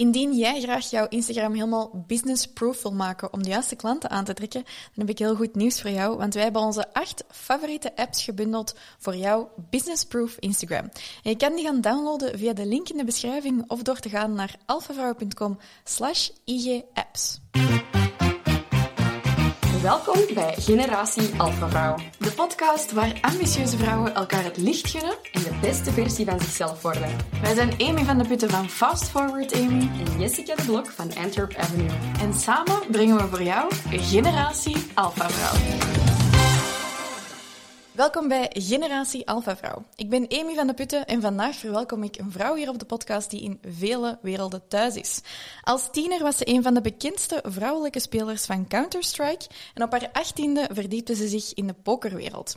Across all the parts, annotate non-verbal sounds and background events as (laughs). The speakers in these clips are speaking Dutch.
Indien jij graag jouw Instagram helemaal business-proof wil maken om de juiste klanten aan te trekken, dan heb ik heel goed nieuws voor jou, want wij hebben onze acht favoriete apps gebundeld voor jouw business-proof Instagram. En je kan die gaan downloaden via de link in de beschrijving of door te gaan naar alfavrouw.com slash igapps. Welkom bij Generatie Alpha Vrouw. De podcast waar ambitieuze vrouwen elkaar het licht gunnen En de beste versie van zichzelf worden. Wij zijn Amy van de Putten van Fast Forward Amy. En Jessica de Blok van Antwerp Avenue. En samen brengen we voor jou Generatie Alpha Vrouw. Welkom bij Generatie Alpha Vrouw. Ik ben Amy van de Putten en vandaag verwelkom ik een vrouw hier op de podcast die in vele werelden thuis is. Als tiener was ze een van de bekendste vrouwelijke spelers van Counter-Strike en op haar achttiende verdiepte ze zich in de pokerwereld.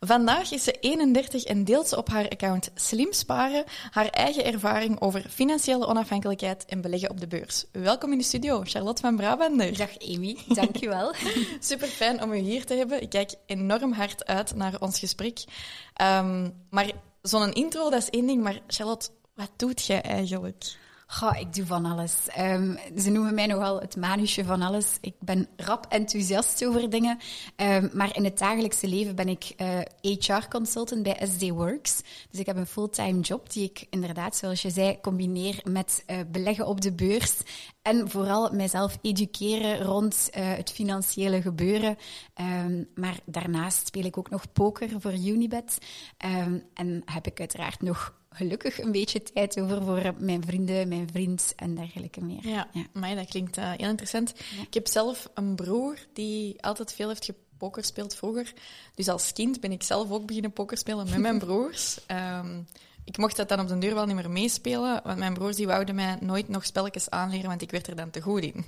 Vandaag is ze 31 en deelt ze op haar account Slim Sparen haar eigen ervaring over financiële onafhankelijkheid en beleggen op de beurs. Welkom in de studio, Charlotte van Brabander. Dag Amy, dankjewel. (laughs) Super fijn om u hier te hebben. Ik kijk enorm hard uit naar ons gesprek. Um, maar zo'n intro, dat is één ding. Maar Charlotte, wat doet jij eigenlijk? Goh, ik doe van alles. Um, ze noemen mij nogal het manusje van alles. Ik ben rap enthousiast over dingen. Um, maar in het dagelijkse leven ben ik HR-consultant bij SD Works. Dus ik heb een fulltime job die ik inderdaad, zoals je zei, combineer met uh, beleggen op de beurs. En vooral mijzelf educeren rond uh, het financiële gebeuren. Um, maar daarnaast speel ik ook nog poker voor Unibet. en heb ik uiteraard nog gelukkig een beetje tijd over voor mijn vrienden, mijn vriend en dergelijke meer. Ja, ja. maar dat klinkt uh, heel interessant. Ja. Ik heb zelf een broer die altijd veel heeft gepokerspeeld vroeger. Dus als kind ben ik zelf ook beginnen pokerspelen met mijn (laughs) broers. Um, ik mocht dat dan op de deur wel niet meer meespelen, want mijn broers die wouden mij nooit nog spelletjes aanleren, want ik werd er dan te goed in.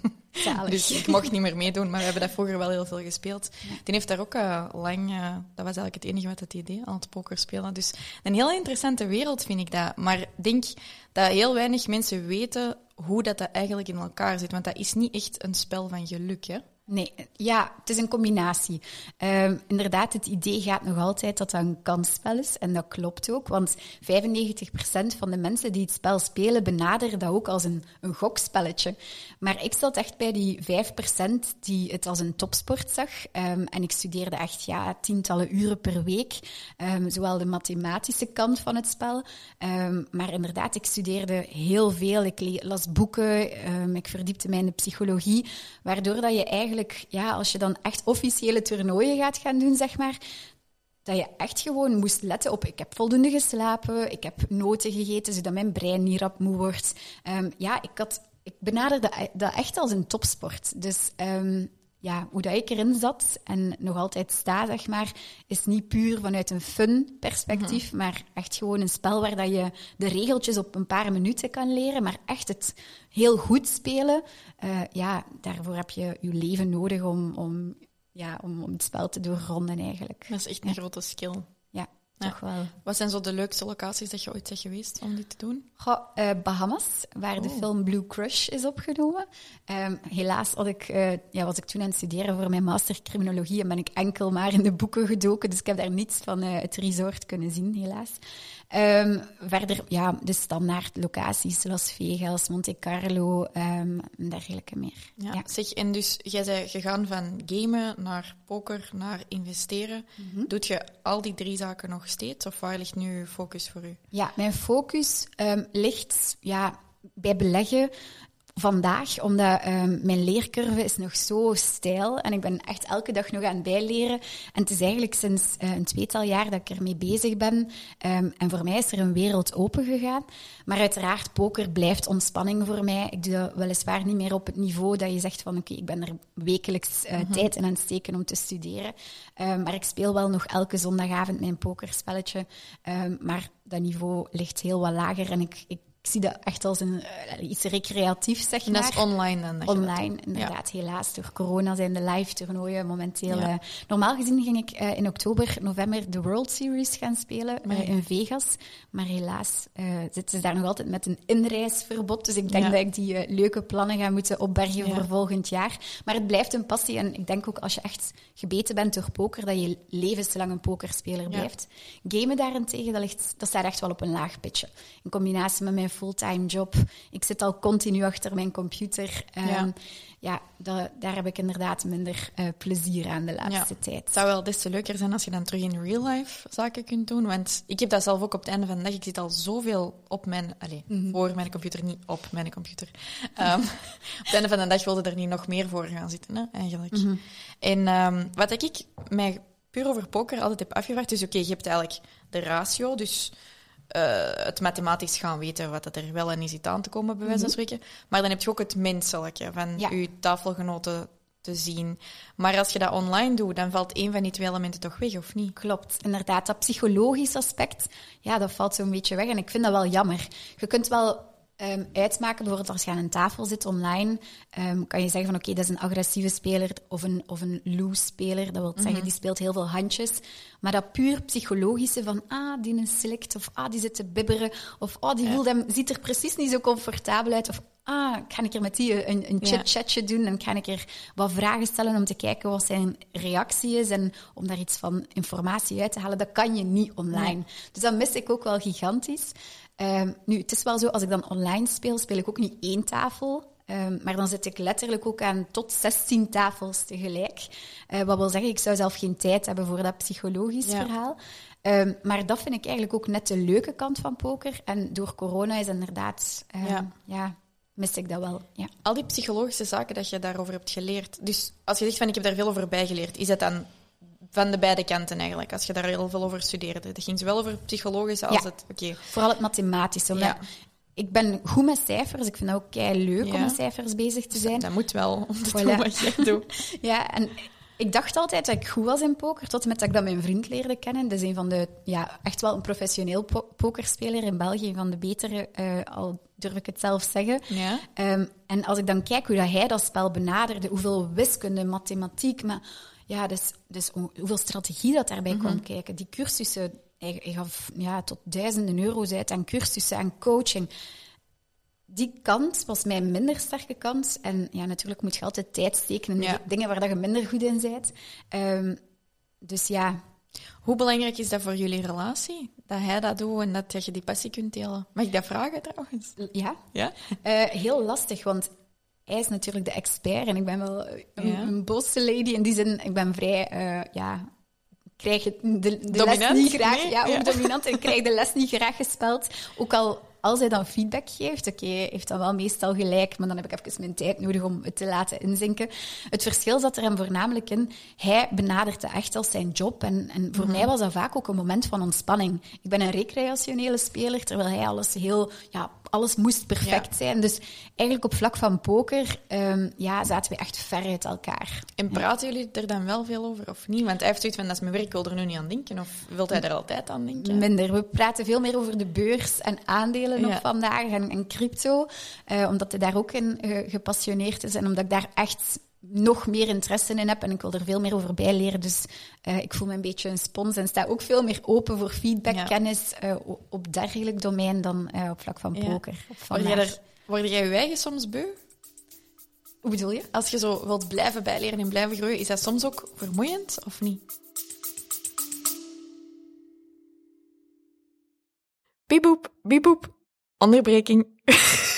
dus ik mocht niet meer meedoen, maar we hebben dat vroeger wel heel veel gespeeld. Die heeft daar ook uh, lang, uh, dat was eigenlijk het enige wat het idee, aan het poker spelen. Dus een heel interessante wereld vind ik dat. Maar ik denk dat heel weinig mensen weten hoe dat, dat eigenlijk in elkaar zit, want dat is niet echt een spel van geluk, hè? Nee, ja, het is een combinatie. Um, inderdaad, het idee gaat nog altijd dat dat een kansspel is. En dat klopt ook, want 95% van de mensen die het spel spelen benaderen dat ook als een, een gokspelletje. Maar ik zat echt bij die 5% die het als een topsport zag. Um, en ik studeerde echt ja, tientallen uren per week. Um, zowel de mathematische kant van het spel. maar inderdaad, ik studeerde heel veel. Ik las boeken, ik verdiepte mij in de psychologie. Waardoor dat je eigenlijk ja, als je dan echt officiële toernooien gaat gaan doen, zeg maar, dat je echt gewoon moest letten op, ik heb voldoende geslapen, ik heb noten gegeten, zodat mijn brein niet rap moe wordt. Um, ja, ik, had, ik benaderde dat echt als een topsport. Dus um, ja, hoe dat ik erin zat en nog altijd sta, zeg maar, is niet puur vanuit een fun perspectief, mm -hmm. maar echt gewoon een spel waar dat je de regeltjes op een paar minuten kan leren, maar echt het heel goed spelen, uh, ja, daarvoor heb je je leven nodig om, om, ja, om, om het spel te doorronden eigenlijk. Dat is echt een ja. grote skill. Toch wel. Wat zijn zo de leukste locaties dat je ooit bent geweest om dit te doen? Goh, uh, Bahamas, waar oh. de film Blue Crush is opgenomen. Um, helaas had ik, uh, ja, was ik toen aan het studeren voor mijn master criminologie en ben ik enkel maar in de boeken gedoken. Dus ik heb daar niets van uh, het resort kunnen zien, helaas. Um, verder, ja, de standaard locaties, Las Vegas, Monte Carlo um, en dergelijke meer. Ja, ja. Zeg, en dus jij bent gegaan van gamen naar poker naar investeren. Mm -hmm. Doet je al die drie zaken nog steeds? Of waar ligt nu focus voor u? Ja, mijn focus um, ligt ja, bij beleggen vandaag, omdat um, mijn leercurve is nog zo stijl en ik ben echt elke dag nog aan het bijleren. En het is eigenlijk sinds uh, een tweetal jaar dat ik ermee bezig ben. Um, en voor mij is er een wereld open gegaan. Maar uiteraard, poker blijft ontspanning voor mij. Ik doe dat weliswaar niet meer op het niveau dat je zegt van oké, okay, ik ben er wekelijks uh, mm-hmm. tijd in aan het steken om te studeren. Um, maar ik speel wel nog elke zondagavond mijn pokerspelletje. maar dat niveau ligt heel wat lager en ik ik zie dat echt als een, uh, iets recreatiefs, zeg maar. Dat is online dan? Online, inderdaad. Ja. Helaas, door corona zijn de live toernooien momenteel... Ja. Uh, normaal gezien ging ik uh, in oktober, november de World Series gaan spelen nee. in Vegas. Maar helaas zitten ze daar nog altijd met een inreisverbod. Dus ik denk ja. dat ik die leuke plannen ga moeten opbergen voor volgend jaar. Maar het blijft een passie. En ik denk ook als je echt gebeten bent door poker, dat je levenslang een pokerspeler blijft. Gamen daarentegen, dat, ligt, dat staat echt wel op een laag pitje. In combinatie met mijn fulltime job. Ik zit al continu achter mijn computer. Um, ja, ja daar heb ik inderdaad minder uh, plezier aan de laatste ja. tijd. Het zou wel des te leuker zijn als je dan terug in real life zaken kunt doen. Want ik heb dat zelf ook op het einde van de dag. Ik zit al zoveel op mijn... Allez, mm -hmm. voor mijn computer, niet op mijn computer. Um, (laughs) op het einde van de dag wilde er niet nog meer voor gaan zitten, hè, eigenlijk. Mm -hmm. En um, wat ik mij puur over poker altijd heb afgevraagd. Dus oké, okay, je hebt eigenlijk de ratio, dus uh, het mathematisch gaan weten wat er wel en niet zit aan te komen, bij wijze van spreken. Maar dan heb je ook het menselijke van ja. je tafelgenoten te zien. Maar als je dat online doet, dan valt één van die twee elementen toch weg, of niet? Klopt, inderdaad. Dat psychologisch aspect, ja, dat valt zo'n beetje weg. En ik vind dat wel jammer. Je kunt wel um, uitmaken. Bijvoorbeeld als je aan een tafel zit online, um, kan je zeggen van oké, okay, dat is een agressieve speler of een, of een loose speler. Dat wil zeggen, mm -hmm. die speelt heel veel handjes. Maar dat puur psychologische van ah, die is select of ah, die zit te bibberen of ah, die ja. hem, ziet er precies niet zo comfortabel uit of ah, ga ik er met die een, een chit-chatje doen en ga ik er wat vragen stellen om te kijken wat zijn reactie is en om daar iets van informatie uit te halen. Dat kan je niet online. Nee. Dus dat mis ik ook wel gigantisch. Um, nu, het is wel zo, als ik dan online speel, speel ik ook niet één tafel. Um, maar dan zit ik letterlijk ook aan tot 16 tafels tegelijk. Uh, wat wil zeggen, ik zou zelf geen tijd hebben voor dat psychologisch ja. verhaal. Um, maar dat vind ik eigenlijk ook net de leuke kant van poker. En door corona is inderdaad... ja. ja mis ik dat wel. Ja. Al die psychologische zaken dat je daarover hebt geleerd. Dus als je zegt van ik heb daar veel over bijgeleerd, is dat dan van de beide kanten eigenlijk, als je daar heel veel over studeerde? Dat ging zowel over psychologische als ja. het... Okay. Vooral het mathematische. Omdat ja. Ik ben goed met cijfers. Ik vind het ook kei leuk ja. om met cijfers bezig te zijn. Dat moet wel, om te voilà. doen wat je doet. (laughs) ja, en ik dacht altijd dat ik goed was in poker, tot met dat ik dat mijn vriend leerde kennen. Dat is een van de, ja, echt wel een professioneel po pokerspeler in België, een van de betere, uh, al durf ik het zelf zeggen. Ja. Um, en als ik dan kijk hoe dat hij dat spel benaderde, hoeveel wiskunde, mathematiek, maar ja, dus, dus hoeveel strategie dat daarbij mm -hmm. komt kijken. Die cursussen, hij gaf ja, tot duizenden euro's uit aan cursussen, aan coaching die kant was mijn minder sterke kant. En ja, natuurlijk moet je altijd tijd steken in ja. dingen waar dat je minder goed in bent. Um, dus ja. Hoe belangrijk is dat voor jullie relatie? Dat hij dat doet en dat je die passie kunt delen? Mag ik dat vragen trouwens? Ja. ja? Uh, heel lastig, want hij is natuurlijk de expert en ik ben wel een, ja. een bosse lady. In die zin, ik ben vrij, uh, ja, krijg de, de les niet graag, nee? ja, ook ja. dominant en krijg de les niet graag gespeld. Ook al als hij dan feedback geeft, oké, okay, heeft dan wel meestal gelijk, maar dan heb ik even mijn tijd nodig om het te laten inzinken. Het verschil zat er hem voornamelijk in, hij benadert het echt als zijn job. En, en voor mm -hmm. mij was dat vaak ook een moment van ontspanning. Ik ben een recreationele speler, terwijl hij alles heel ja, alles moest perfect ja. zijn. Dus eigenlijk op vlak van poker um, ja, zaten we echt ver uit elkaar. En praten ja. jullie er dan wel veel over of niet? Want hij heeft zoiets van, dat is mijn werk, ik wil er nu niet aan denken. Of wilt hij er altijd aan denken? Minder. We praten veel meer over de beurs en aandelen nog ja. vandaag en, en crypto. Uh, omdat hij daar ook in uh, gepassioneerd is en omdat ik daar echt nog meer interesse in heb en ik wil er veel meer over bijleren. Dus uh, ik voel me een beetje een spons en sta ook veel meer open voor feedback, ja. kennis uh, op dergelijk domein dan uh, op vlak van poker. Ja. Word, jij er, word jij je eigen soms beu? Hoe bedoel je? Als je zo wilt blijven bijleren en blijven groeien, is dat soms ook vermoeiend of niet? Bieboep, bieboep. Onderbreking. (laughs)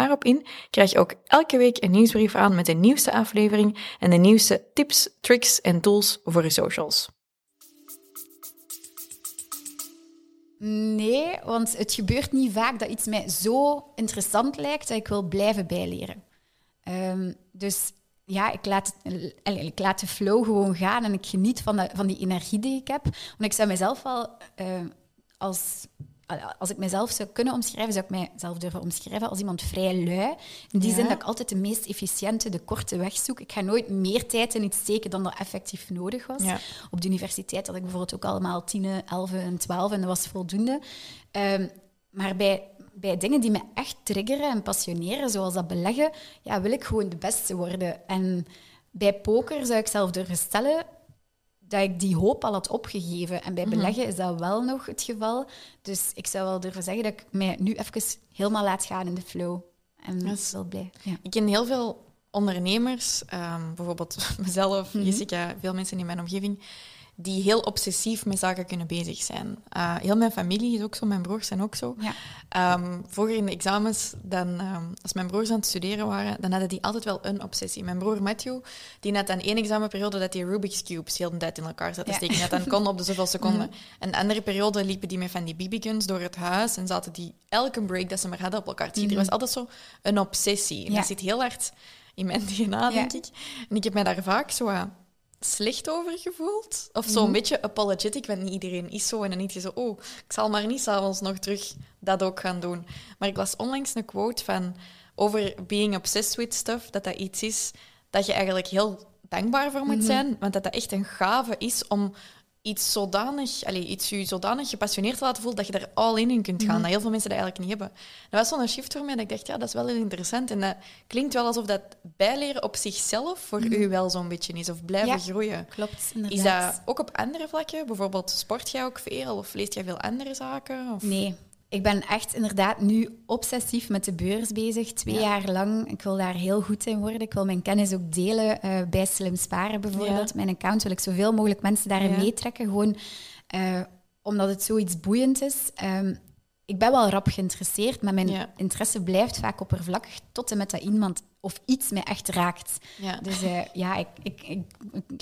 daarop in, krijg je ook elke week een nieuwsbrief aan met de nieuwste aflevering en de nieuwste tips, tricks en tools voor je socials. Nee, want het gebeurt niet vaak dat iets mij zo interessant lijkt dat ik wil blijven bijleren. Um, dus ja, ik laat, het, ik laat de flow gewoon gaan en ik geniet van, de, van die energie die ik heb. Want ik zou mezelf wel uh, als als ik mezelf zou kunnen omschrijven, zou ik mijzelf durven omschrijven als iemand vrij lui. In die zin dat ik altijd de meest efficiënte, de korte weg zoek. Ik ga nooit meer tijd in iets steken dan dat effectief nodig was. Op de universiteit had ik bijvoorbeeld ook allemaal 10, 11 en 12 en dat was voldoende. Um, maar bij, bij dingen die me echt triggeren en passioneren, zoals dat beleggen, ja, wil ik gewoon de beste worden. En bij poker zou ik zelf durven stellen dat ik die hoop al had opgegeven. En bij mhm. beleggen is dat wel nog het geval. Dus ik zou wel durven zeggen dat ik mij nu even helemaal laat gaan in de flow. En dat is wel blij. Ja. Ik ken heel veel ondernemers, um, bijvoorbeeld (laughs) mezelf, mm Jessica, veel mensen in mijn omgeving, die heel obsessief met zaken kunnen bezig zijn. Uh, heel mijn familie is ook zo, mijn broers zijn ook zo. Ja. Um, vroeger in de examens, dan, um, als mijn broers aan het studeren waren, dan hadden die altijd wel een obsessie. Mijn broer Matthew, die net aan één examenperiode dat hij Rubik's Cubes heel de tijd in elkaar zat te steken. Net dan kon op de zoveel seconden. (laughs) Mhm. En een andere periode liepen die met van die BB-guns door het huis en zaten die elke break dat ze maar hadden op elkaar te. Mm Er was altijd zo een obsessie. En dat zit heel hard in mijn (laughs) DNA, denk ik. En ik heb mij daar vaak zo aan slecht over gevoeld. Of zo'n mm beetje apologetic, want niet iedereen is zo. En dan niet je zo, oh, ik zal maar niet s'avonds nog terug dat ook gaan doen. Maar ik las onlangs een quote van over being obsessed with stuff, dat dat iets is dat je eigenlijk heel dankbaar voor moet mhm. zijn, want dat dat echt een gave is om iets zodanig, allez, iets je zodanig gepassioneerd te laten voelen dat je er all in in kunt gaan. Mhm. Dat heel veel mensen dat eigenlijk niet hebben. Dat was zo'n shift voor mij dat ik dacht, ja, dat is wel heel interessant. En dat klinkt wel alsof dat bijleren op zichzelf voor mm u wel zo'n beetje is, of blijven groeien. Klopt, inderdaad. Is dat ook op andere vlakken? Bijvoorbeeld, sport jij ook veel of leest jij veel andere zaken? Of? Nee, ik ben echt inderdaad nu obsessief met de beurs bezig, twee jaar lang. Ik wil daar heel goed in worden. Ik wil mijn kennis ook delen uh, bij Slim Sparen bijvoorbeeld. Mijn account wil ik zoveel mogelijk mensen daarin meetrekken, gewoon uh, omdat het zoiets boeiend is. Um, ik ben wel rap geïnteresseerd, maar mijn interesse blijft vaak oppervlakkig tot en met dat iemand of iets mij echt raakt. Dus uh, ja, ik, ik, ik,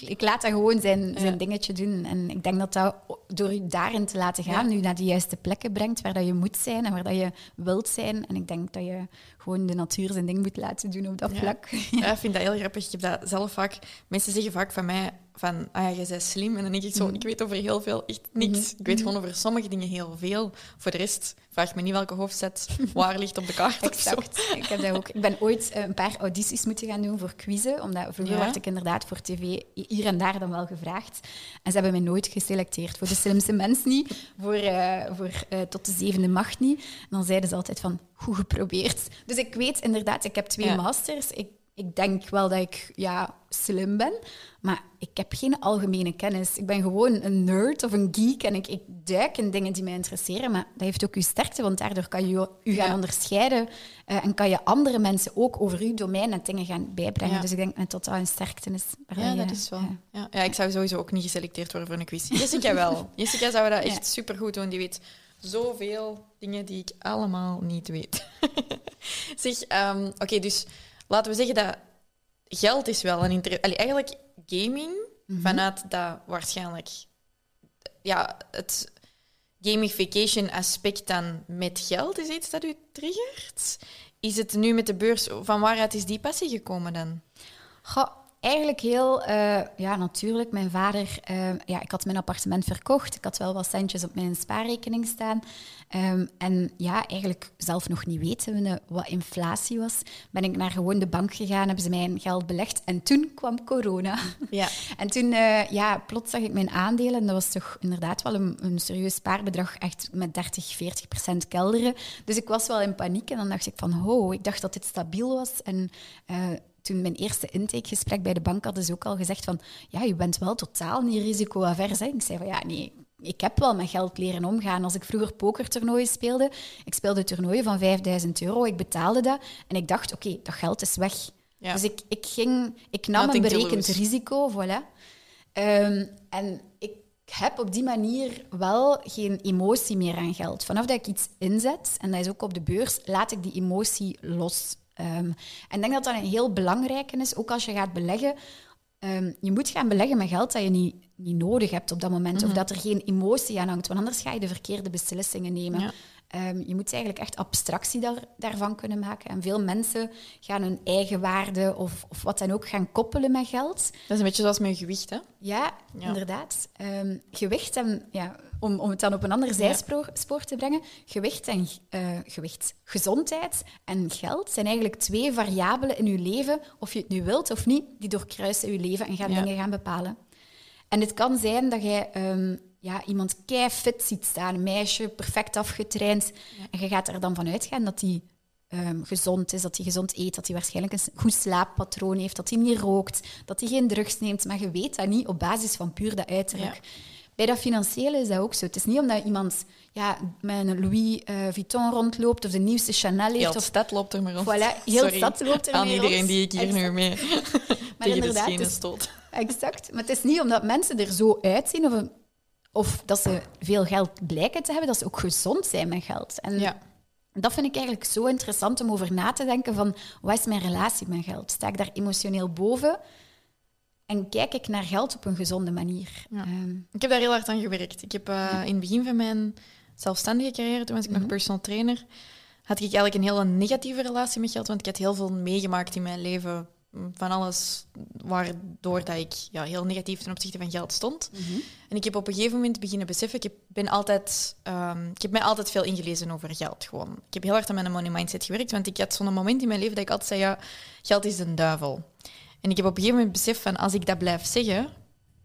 ik, laat dat gewoon zijn, zijn dingetje doen. En ik denk dat dat door je daarin te laten gaan, nu naar de juiste plekken brengt waar dat je moet zijn en waar dat je wilt zijn. En ik denk dat je gewoon de natuur zijn ding moet laten doen op dat vlak. Ja, (laughs) ik vind dat heel grappig. Ik heb dat zelf vaak... Mensen zeggen vaak van mij van, ah ja, jij bent slim. En dan denk ik zo, mhm. ik weet over heel veel echt niks. Mhm. Ik weet gewoon over sommige dingen heel veel. Voor de rest vraag me niet welke hoofdzet (laughs) waar ligt op de kaart. exact. Ik, heb dat ook. ik ben ooit eh, een paar audities moeten gaan doen voor quizzen. Omdat vroeger werd ik inderdaad voor tv hier en daar dan wel gevraagd. En ze hebben mij nooit geselecteerd. Voor de slimste mens niet. Voor, uh, voor uh, tot de zevende macht niet. En dan zeiden ze altijd van, goed geprobeerd. Dus ik weet inderdaad, ik heb twee masters. Ik ik denk wel dat ik ja, slim ben, maar ik heb geen algemene kennis. Ik ben gewoon een nerd of een geek en ik, ik duik in dingen die mij interesseren. Maar dat heeft ook uw sterkte, want daardoor kan je u gaan onderscheiden uh, en kan je andere mensen ook over uw domein en dingen gaan bijbrengen. Dus ik denk dat dat een sterkte is. Ja, dat is wel. Ja. ja. ik zou sowieso ook niet geselecteerd worden voor een quiz. Jessica wel. (laughs) Jessica zou dat echt supergoed doen. Die weet zoveel dingen die ik allemaal niet weet. (laughs) zeg, um, oké, dus laten we zeggen dat geld is wel een interesse. Eigenlijk gaming, mhm. vanuit dat waarschijnlijk ja, het gamification aspect dan met geld is iets dat u triggert. Is het nu met de beurs, van waaruit is die passie gekomen dan? Goh, Eigenlijk heel, uh, ja, natuurlijk. Mijn vader, uh, ja, ik had mijn appartement verkocht. Ik had wel wat centjes op mijn spaarrekening staan. Um, en ja, eigenlijk zelf nog niet weten wat inflatie was, ben ik naar gewoon de bank gegaan, hebben ze mijn geld belegd. En toen kwam corona. Ja. (laughs) en toen, uh, ja, plots zag ik mijn aandelen. Dat was toch inderdaad wel een, een serieus spaarbedrag, echt met 30, 40 procent kelderen. Dus ik was wel in paniek en dan dacht ik van, ho, ik dacht dat dit stabiel was. En toen mijn eerste intakegesprek bij de bank hadden ze ook al gezegd van ja, je bent wel totaal niet risicoavers. Ik zei van ja, nee, ik heb wel met geld leren omgaan. Als ik vroeger pokertoernooien speelde, ik speelde toernooien van 5000 euro, ik betaalde dat en ik dacht oké, dat geld is weg. Dus ik, ik, ging, ik nam een berekend risico, voilà. Um, en ik heb op die manier wel geen emotie meer aan geld. Vanaf dat ik iets inzet, en dat is ook op de beurs, laat ik die emotie los. Um, en ik denk dat dat een heel belangrijke is, ook als je gaat beleggen. Um, je moet gaan beleggen met geld dat je niet, niet nodig hebt op dat moment, of mhm. dat er geen emotie aan hangt, want anders ga je de verkeerde beslissingen nemen. Ehm, je moet eigenlijk echt abstractie daar, daarvan kunnen maken. En veel mensen gaan hun eigen waarde of, of wat dan ook gaan koppelen met geld. Dat is een beetje zoals met gewicht, hè? Ja, Ja. inderdaad. Ehm, gewicht en, ja, om, om het dan op een ander zijspoor spoor te brengen, gewicht en eh, gewicht, gezondheid en geld zijn eigenlijk twee variabelen in je leven, of je het nu wilt of niet, die doorkruisen je leven en gaan dingen gaan bepalen. En het kan zijn dat jij ehm, ja, iemand kei fit ziet staan, een meisje, perfect afgetraind, en je gaat er dan vanuit gaan dat die ehm, gezond is, dat hij gezond eet, dat hij waarschijnlijk een goed slaappatroon heeft, dat hij niet rookt, dat hij geen drugs neemt. Maar je weet dat niet op basis van puur dat uiterlijk. Ja. Bij dat financiële is dat ook zo. Het is niet omdat iemand ja, met een Louis eh, Vuitton rondloopt of de nieuwste Chanel heeft. Heel de of, stad loopt er maar rond. Voilà, heel Sorry stad loopt er aan mee iedereen rond. die ik hier nu mee (laughs) (laughs) tegen de inderdaad, schenen dus- stoot. Exact. Maar het is niet omdat mensen er zo uitzien of, een- of dat ze veel geld blijken te hebben, dat ze ook gezond zijn met geld. En Ja. dat vind ik eigenlijk zo interessant om over na te denken van wat is mijn relatie met geld? Sta ik daar emotioneel boven? En kijk ik naar geld op een gezonde manier? Ja. Ehm, Ik heb daar heel hard aan gewerkt. Ik heb eh, in het begin van mijn zelfstandige carrière, toen was ik nog personal trainer, had ik eigenlijk een hele negatieve relatie met geld, want ik had heel veel meegemaakt in mijn leven mm, van alles waardoor dat ik ja, heel negatief ten opzichte van geld stond. En ik heb op een gegeven moment beginnen beseffen, ik heb, ben altijd, ehm, ik heb mij altijd veel ingelezen over geld. Gewoon. Ik heb heel hard aan mijn money mindset gewerkt, want ik had zo'n moment in mijn leven dat ik altijd zei, ja, geld is een duivel. En ik heb op een gegeven moment beseft van, als ik dat blijf zeggen,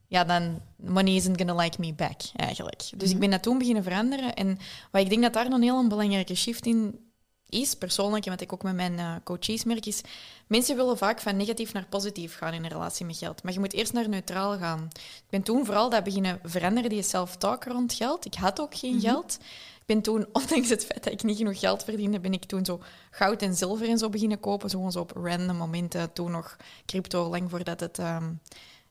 ja, dan money isn't gonna like me back, eigenlijk. Dus ik ben dat toen beginnen veranderen. En wat ik denk dat daar nog een heel belangrijke shift in is, persoonlijk, en wat ik ook met mijn eh, coaches merk, is mensen willen vaak van negatief naar positief gaan in een relatie met geld. Maar je moet eerst naar neutraal gaan. Ik ben toen vooral dat beginnen veranderen, die self-talk rond geld. Ik had ook geen geld. Ik ben toen, (laughs) ondanks het feit dat ik niet genoeg geld verdiende, ben ik toen zo goud en zilver en zo beginnen kopen. Zo gewoon zo op random momenten. Toen nog crypto, lang voordat het ehm,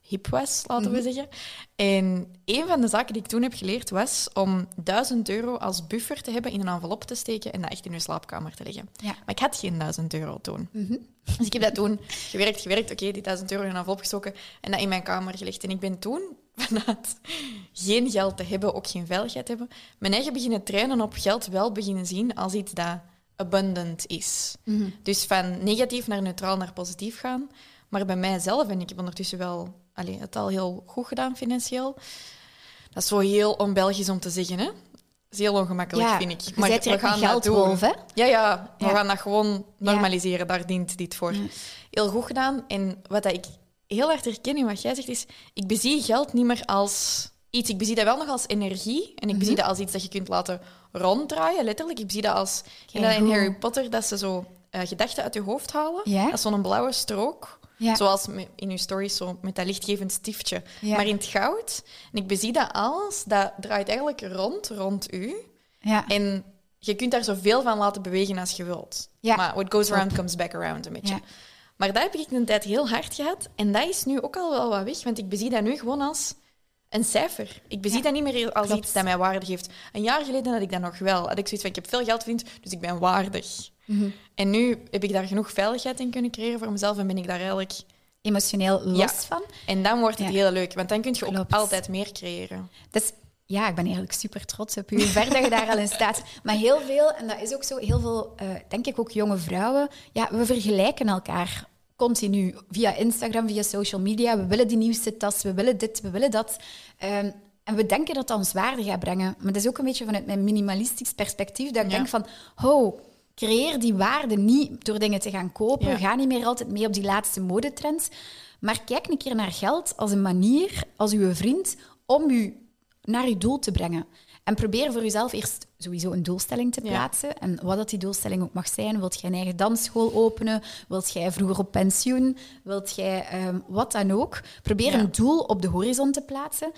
hip was, laten we zeggen. En een van de zaken die ik toen heb geleerd was om 1000 euro als buffer te hebben in een envelop te steken en dat echt in je slaapkamer te leggen. Ja. Maar ik had geen 1000 euro toen. Dus ik heb dat toen gewerkt, gewerkt. Oké, die 1000 euro in een envelop gestoken en dat in mijn kamer gelegd. En ik ben toen, vanuit geen geld te hebben, ook geen veiligheid te hebben, mijn eigen beginnen trainen op geld wel beginnen zien als iets dat abundant is. Dus van negatief naar neutraal naar positief gaan. Maar bij mijzelf, en ik heb ondertussen wel allee, het al heel goed gedaan financieel, dat is zo heel on-Belgisch om te zeggen, hè? Dat is heel ongemakkelijk, ja, vind ik. bent direct een dat doen. hè? Ja, ja, we Ja. gaan dat gewoon normaliseren. Daar dient dit voor. Heel goed gedaan. En wat ik heel hard herken in wat jij zegt, is... Ik bezie geld niet meer als iets. Ik bezie dat wel nog als energie. En ik bezie dat als iets dat je kunt laten ronddraaien, letterlijk. Ik bezie dat als... In. Harry Potter dat ze zo eh, gedachten uit je hoofd halen. Ja. Dat is zo'n blauwe strook. Zoals in uw stories, zo met dat lichtgevend stiftje. Maar in het goud. En ik bezie dat als... Dat draait eigenlijk rond, rond u. En je kunt daar zoveel van laten bewegen als je wilt. Maar what goes around comes back around, een beetje. Maar dat heb ik een tijd heel hard gehad. En dat is nu ook al wel wat weg, want ik bezie dat nu gewoon als een cijfer. Ik bezie Ja. dat niet meer als Klopt. iets dat mij waarde geeft. Een jaar geleden had ik dat nog wel. Had ik zoiets van, ik heb veel geld verdiend, dus ik ben waardig. Mhm. En nu heb ik daar genoeg veiligheid in kunnen creëren voor mezelf en ben ik daar eigenlijk... Emotioneel los Ja. van. En dan wordt het Ja. heel leuk, want dan kun je ook Klopt. altijd meer creëren. Dus ja, ik ben eigenlijk super trots op u. Hoe ver dat je daar al in staat. Maar heel veel, en dat is ook zo, heel veel, eh, denk ik ook jonge vrouwen, ja, we vergelijken elkaar continu via Instagram, via social media. We willen die nieuwste tas, we willen dit, we willen dat. Ehm, en we denken dat dat ons waarde gaat brengen. Maar dat is ook een beetje vanuit mijn minimalistisch perspectief, dat ik Ja. denk van, ho, creëer die waarde niet door dingen te gaan kopen. Ja. Ga niet meer altijd mee op die laatste modetrends. Maar kijk een keer naar geld als een manier, als uw vriend, om u naar uw doel te brengen. En probeer voor jezelf eerst sowieso een doelstelling te Ja. plaatsen. En wat dat die doelstelling ook mag zijn. Wilt jij een eigen dansschool openen? Wilt jij vroeger op pensioen? Wilt jij ehm, wat dan ook? Probeer Ja. een doel op de horizon te plaatsen.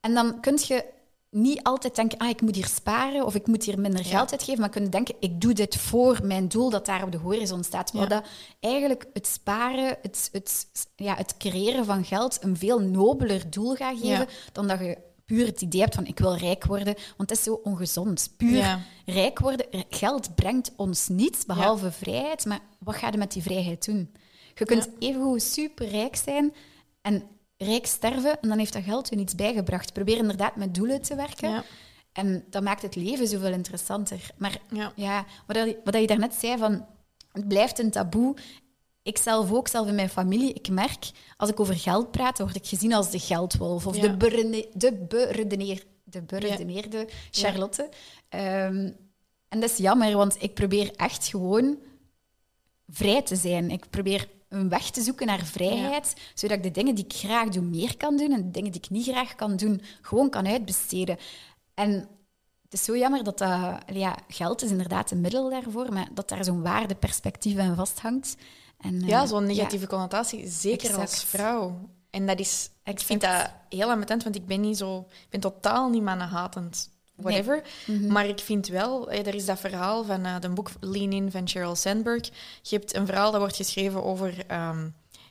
En dan kun je niet altijd denken, ah, ik moet hier sparen of ik moet hier minder Ja. geld uitgeven, maar kunnen denken, ik doe dit voor mijn doel dat daar op de horizon staat. Maar Ja. dat eigenlijk het sparen, het, het, ja, het creëren van geld een veel nobeler doel gaat geven Ja. dan dat je puur het idee hebt van ik wil rijk worden, want het is zo ongezond. Puur Ja. rijk worden, geld brengt ons niets behalve vrijheid, maar wat ga je met die vrijheid doen? Je kunt Ja. evengoed super rijk zijn en rijk sterven en dan heeft dat geld je niets bijgebracht. Probeer inderdaad met doelen te werken. En dat maakt het leven zoveel interessanter. Maar Ja. wat, dat- wat je daarnet zei, van, het blijft een taboe. Ik zelf ook, zelf in mijn familie, ik merk, als ik over geld praat, word ik gezien als de geldwolf of Ja. de, berene- de, beredeneer, de beredeneerde Charlotte. Ehm, en dat is jammer, want ik probeer echt gewoon vrij te zijn. Ik probeer een weg te zoeken naar vrijheid, zodat ik de dingen die ik graag doe meer kan doen en de dingen die ik niet graag kan doen gewoon kan uitbesteden. En het is zo jammer dat dat... Ja, geld is inderdaad een middel daarvoor, maar dat daar zo'n waardeperspectief aan vasthangt. En, eh, Ja, zo'n negatieve connotatie, zeker als vrouw. En dat is, ik vind dat heel ambetant, want ik ben niet zo, ik ben totaal niet mannenhatend, whatever. Mhm. Maar ik vind wel, eh, er is dat verhaal van uh, de boek Lean In van Sheryl Sandberg. Je hebt een verhaal dat wordt geschreven over ehm,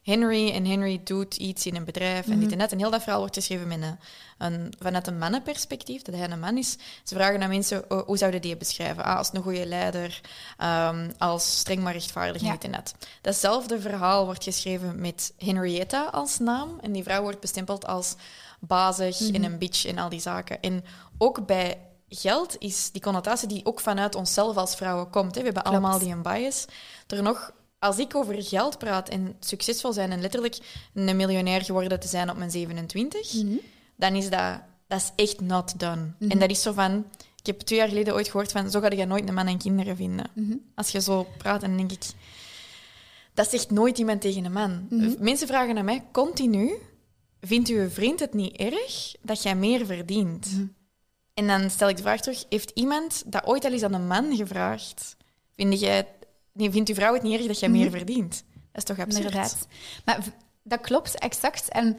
Henry en Henry doet iets in een bedrijf en Mhm. dit en dat. En heel dat verhaal wordt geschreven met een, een, vanuit een mannenperspectief, dat hij een man is. Ze vragen aan mensen, oh, hoe zouden die je beschrijven? Ah, als een goede leider, ehm, als streng maar rechtvaardig en Ja. dit en dat. Datzelfde verhaal wordt geschreven met Henrietta als naam. En die vrouw wordt bestempeld als bazig Mhm. en een bitch en al die zaken. En ook bij geld is die connotatie die ook vanuit onszelf als vrouwen komt. Hè. We hebben Klopt. allemaal die een bias. Er nog, als ik over geld praat en succesvol zijn en letterlijk een miljonair geworden te zijn op mijn 27, Mhm. dan is dat, dat is echt not done. En dat is zo van... Ik heb twee jaar geleden ooit gehoord van... Zo ga je nooit een man en kinderen vinden. Mhm. Als je zo praat, dan denk ik... Dat zegt nooit iemand tegen een man. Mhm. Mensen vragen aan mij continu... Vindt uw vriend het niet erg dat jij meer verdient? Mhm. En dan stel ik de vraag terug... Heeft iemand dat ooit al eens aan een man gevraagd? Vind jij, nee, vindt uw vrouw het niet erg dat jij meer verdient? Dat is toch absurd? Inderdaad. Maar dat klopt, exact. En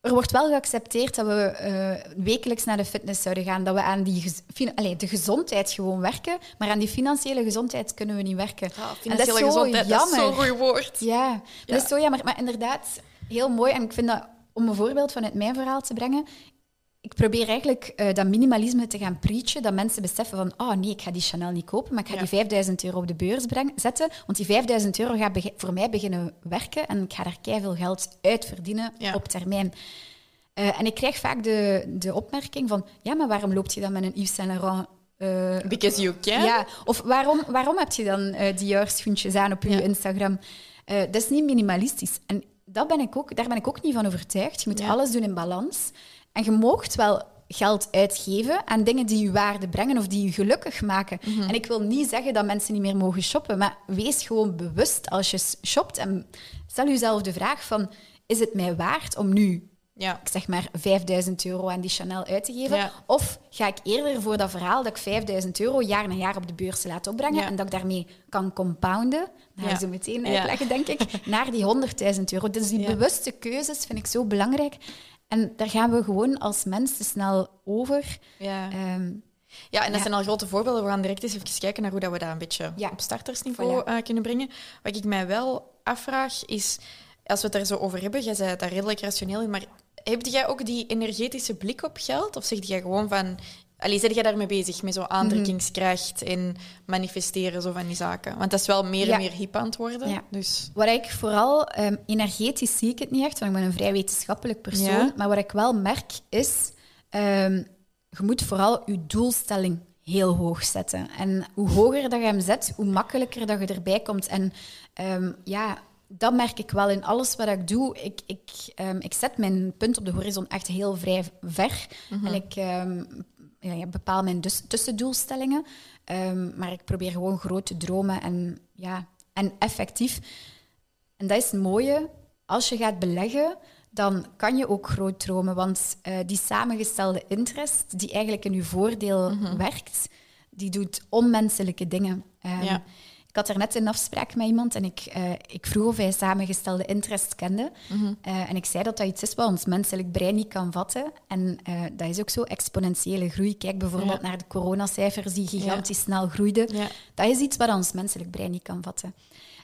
er wordt wel geaccepteerd dat we eh, wekelijks naar de fitness zouden gaan. Dat we aan die allee, de gezondheid gewoon werken. Maar aan die financiële gezondheid kunnen we niet werken. Ah, En financiële dat is zo gezondheid, dat is zo'n jammer. goed woord. Ja, Ja. dat is zo jammer. Maar inderdaad, heel mooi. En ik vind dat, om een voorbeeld vanuit mijn verhaal te brengen, ik probeer eigenlijk eh, dat minimalisme te gaan preachen, dat mensen beseffen van, oh nee, ik ga die Chanel niet kopen, maar ik ga Ja. die 5000 euro op de beurs breng- zetten, want die 5000 euro gaat voor mij beginnen werken en ik ga daar keiveel geld uit verdienen Ja. op termijn. Eh, en ik krijg vaak de, de opmerking van, ja, maar waarom loopt je dan met een Yves Saint Laurent eh, Because you can. ja, of waarom, waarom heb je dan eh die jaarschoentjes aan op je Ja. Instagram? Dat is niet minimalistisch. En dat ben ik ook, daar ben ik ook niet van overtuigd. Je moet Ja. alles doen in balans. En je moogt wel geld uitgeven aan dingen die je waarde brengen of die je gelukkig maken. Mhm. En ik wil niet zeggen dat mensen niet meer mogen shoppen, maar wees gewoon bewust als je shopt en stel jezelf de vraag van, is het mij waard om nu Ja. ik zeg maar 5000 euro aan die Chanel uit te geven? Ja. Of ga ik eerder voor dat verhaal dat ik 5000 euro jaar na jaar op de beurs laat opbrengen Ja. en dat ik daarmee kan compounden, ga Ja. zo meteen uitleggen, denk ik, (laughs) naar die 100.000 euro. Dus die bewuste keuzes vind ik zo belangrijk. En daar gaan we gewoon als mens te snel over. Ja. Ehm, Ja, en dat Ja. zijn al grote voorbeelden. We gaan direct eens even kijken naar hoe dat we dat een beetje Ja. op startersniveau Voilà. eh, kunnen brengen. Wat ik mij wel afvraag is, als we het er zo over hebben, jij zei daar redelijk rationeel in, maar heb jij ook die energetische blik op geld? Of zeg jij gewoon van... Allee, zit jij daarmee bezig, met zo aantrekkingskracht en manifesteren zo van die zaken? Want dat is wel meer Ja. en meer hip aan het worden. Ja. Dus, Wat ik vooral, ehm, energetisch zie ik het niet echt, want ik ben een vrij wetenschappelijk persoon. Ja. Maar wat ik wel merk is, ehm, je moet vooral je doelstelling heel hoog zetten. En hoe hoger dat je hem zet, hoe makkelijker dat je erbij komt. En ehm, ja, dat merk ik wel in alles wat ik doe. Ik, ik, ik zet mijn punt op de horizon echt heel vrij ver. En ik ja, ik bepaal mijn dus, tussendoelstellingen. Ehm, maar ik probeer gewoon groot te dromen en, ja, en effectief. En dat is het mooie. Als je gaat beleggen, dan kan je ook groot dromen. Want eh, die samengestelde interest, die eigenlijk in je voordeel werkt, die doet onmenselijke dingen. Ehm, Ja. Ik had er net een afspraak met iemand en ik, eh, ik vroeg of hij samengestelde interest kende. Eh, en ik zei dat dat iets is wat ons menselijk brein niet kan vatten. En eh, dat is ook zo, exponentiële groei. Kijk bijvoorbeeld Ja. naar de coronacijfers die gigantisch snel groeiden. ja. Dat is iets wat ons menselijk brein niet kan vatten.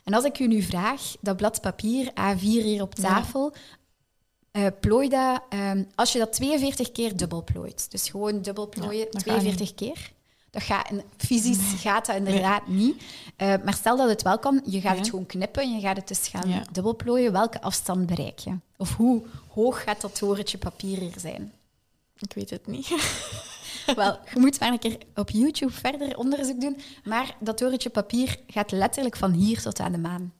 En als ik u nu vraag, dat blad papier, A4 hier op tafel, plooi dat, ehm, als je dat 42 keer dubbel plooit, dus gewoon dubbel plooien, dat gaat 42 keer, dat gaat, fysisch gaat dat inderdaad niet. Eh, maar stel dat het wel kan, je gaat Ja. het gewoon knippen en je gaat het dus gaan Ja. dubbelplooien. Welke afstand bereik je? Of hoe hoog gaat dat torentje papier hier zijn? Ik weet het niet. (laughs) Wel, je moet maar een keer op YouTube verder onderzoek doen. Maar dat torentje papier gaat letterlijk van hier tot aan de maan.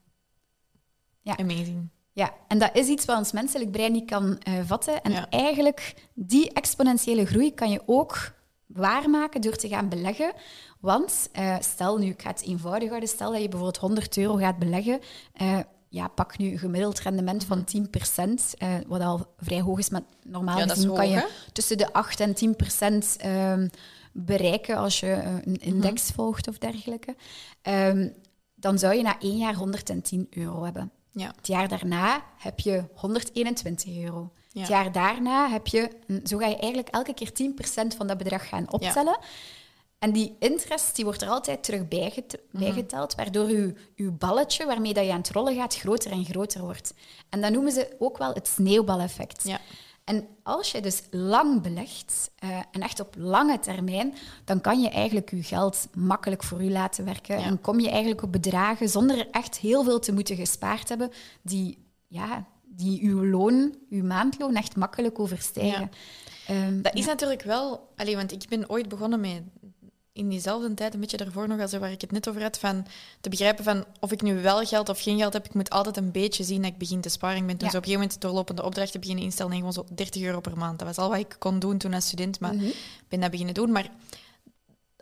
Ja. Amazing. Ja, en dat is iets wat ons menselijk brein niet kan uh, vatten. En Ja. eigenlijk, die exponentiële groei kan je ook waarmaken door te gaan beleggen. Want eh, stel nu, ik ga het eenvoudig houden, stel dat je bijvoorbeeld 100 euro gaat beleggen. eh, ja, pak nu een gemiddeld rendement van 10%, eh, wat al vrij hoog is, maar normaal Ja, kan je hè? tussen de 8 en 10% ehm, bereiken als je een index Mhm. volgt of dergelijke. Ehm, dan zou je na één jaar 110 euro hebben. Ja. Het jaar daarna heb je 121 euro. Ja. Het jaar daarna heb je... Zo ga je eigenlijk elke keer 10% van dat bedrag gaan optellen. En die interest die wordt er altijd terug bijget- Mhm. bijgeteld, waardoor je, je balletje waarmee dat je aan het rollen gaat groter en groter wordt. En dat noemen ze ook wel het sneeuwbaleffect. Ja. En als je dus lang belegt, eh, en echt op lange termijn, dan kan je eigenlijk je geld makkelijk voor u laten werken. Ja. En kom je eigenlijk op bedragen zonder er echt heel veel te moeten gespaard hebben, die, ja, die uw loon, uw maandloon echt makkelijk overstijgen. Ehm, Dat is natuurlijk wel... Allee, want ik ben ooit begonnen met... In diezelfde tijd, een beetje daarvoor nog, als waar ik het net over had, van te begrijpen van of ik nu wel geld of geen geld heb. Ik moet altijd een beetje zien dat ik begin te sparen. Ik ben toen Ja. zo op een gegeven moment doorlopende opdrachten beginnen instellen en gewoon zo 30 euro per maand. Dat was al wat ik kon doen toen als student, maar ik ben dat beginnen doen. Maar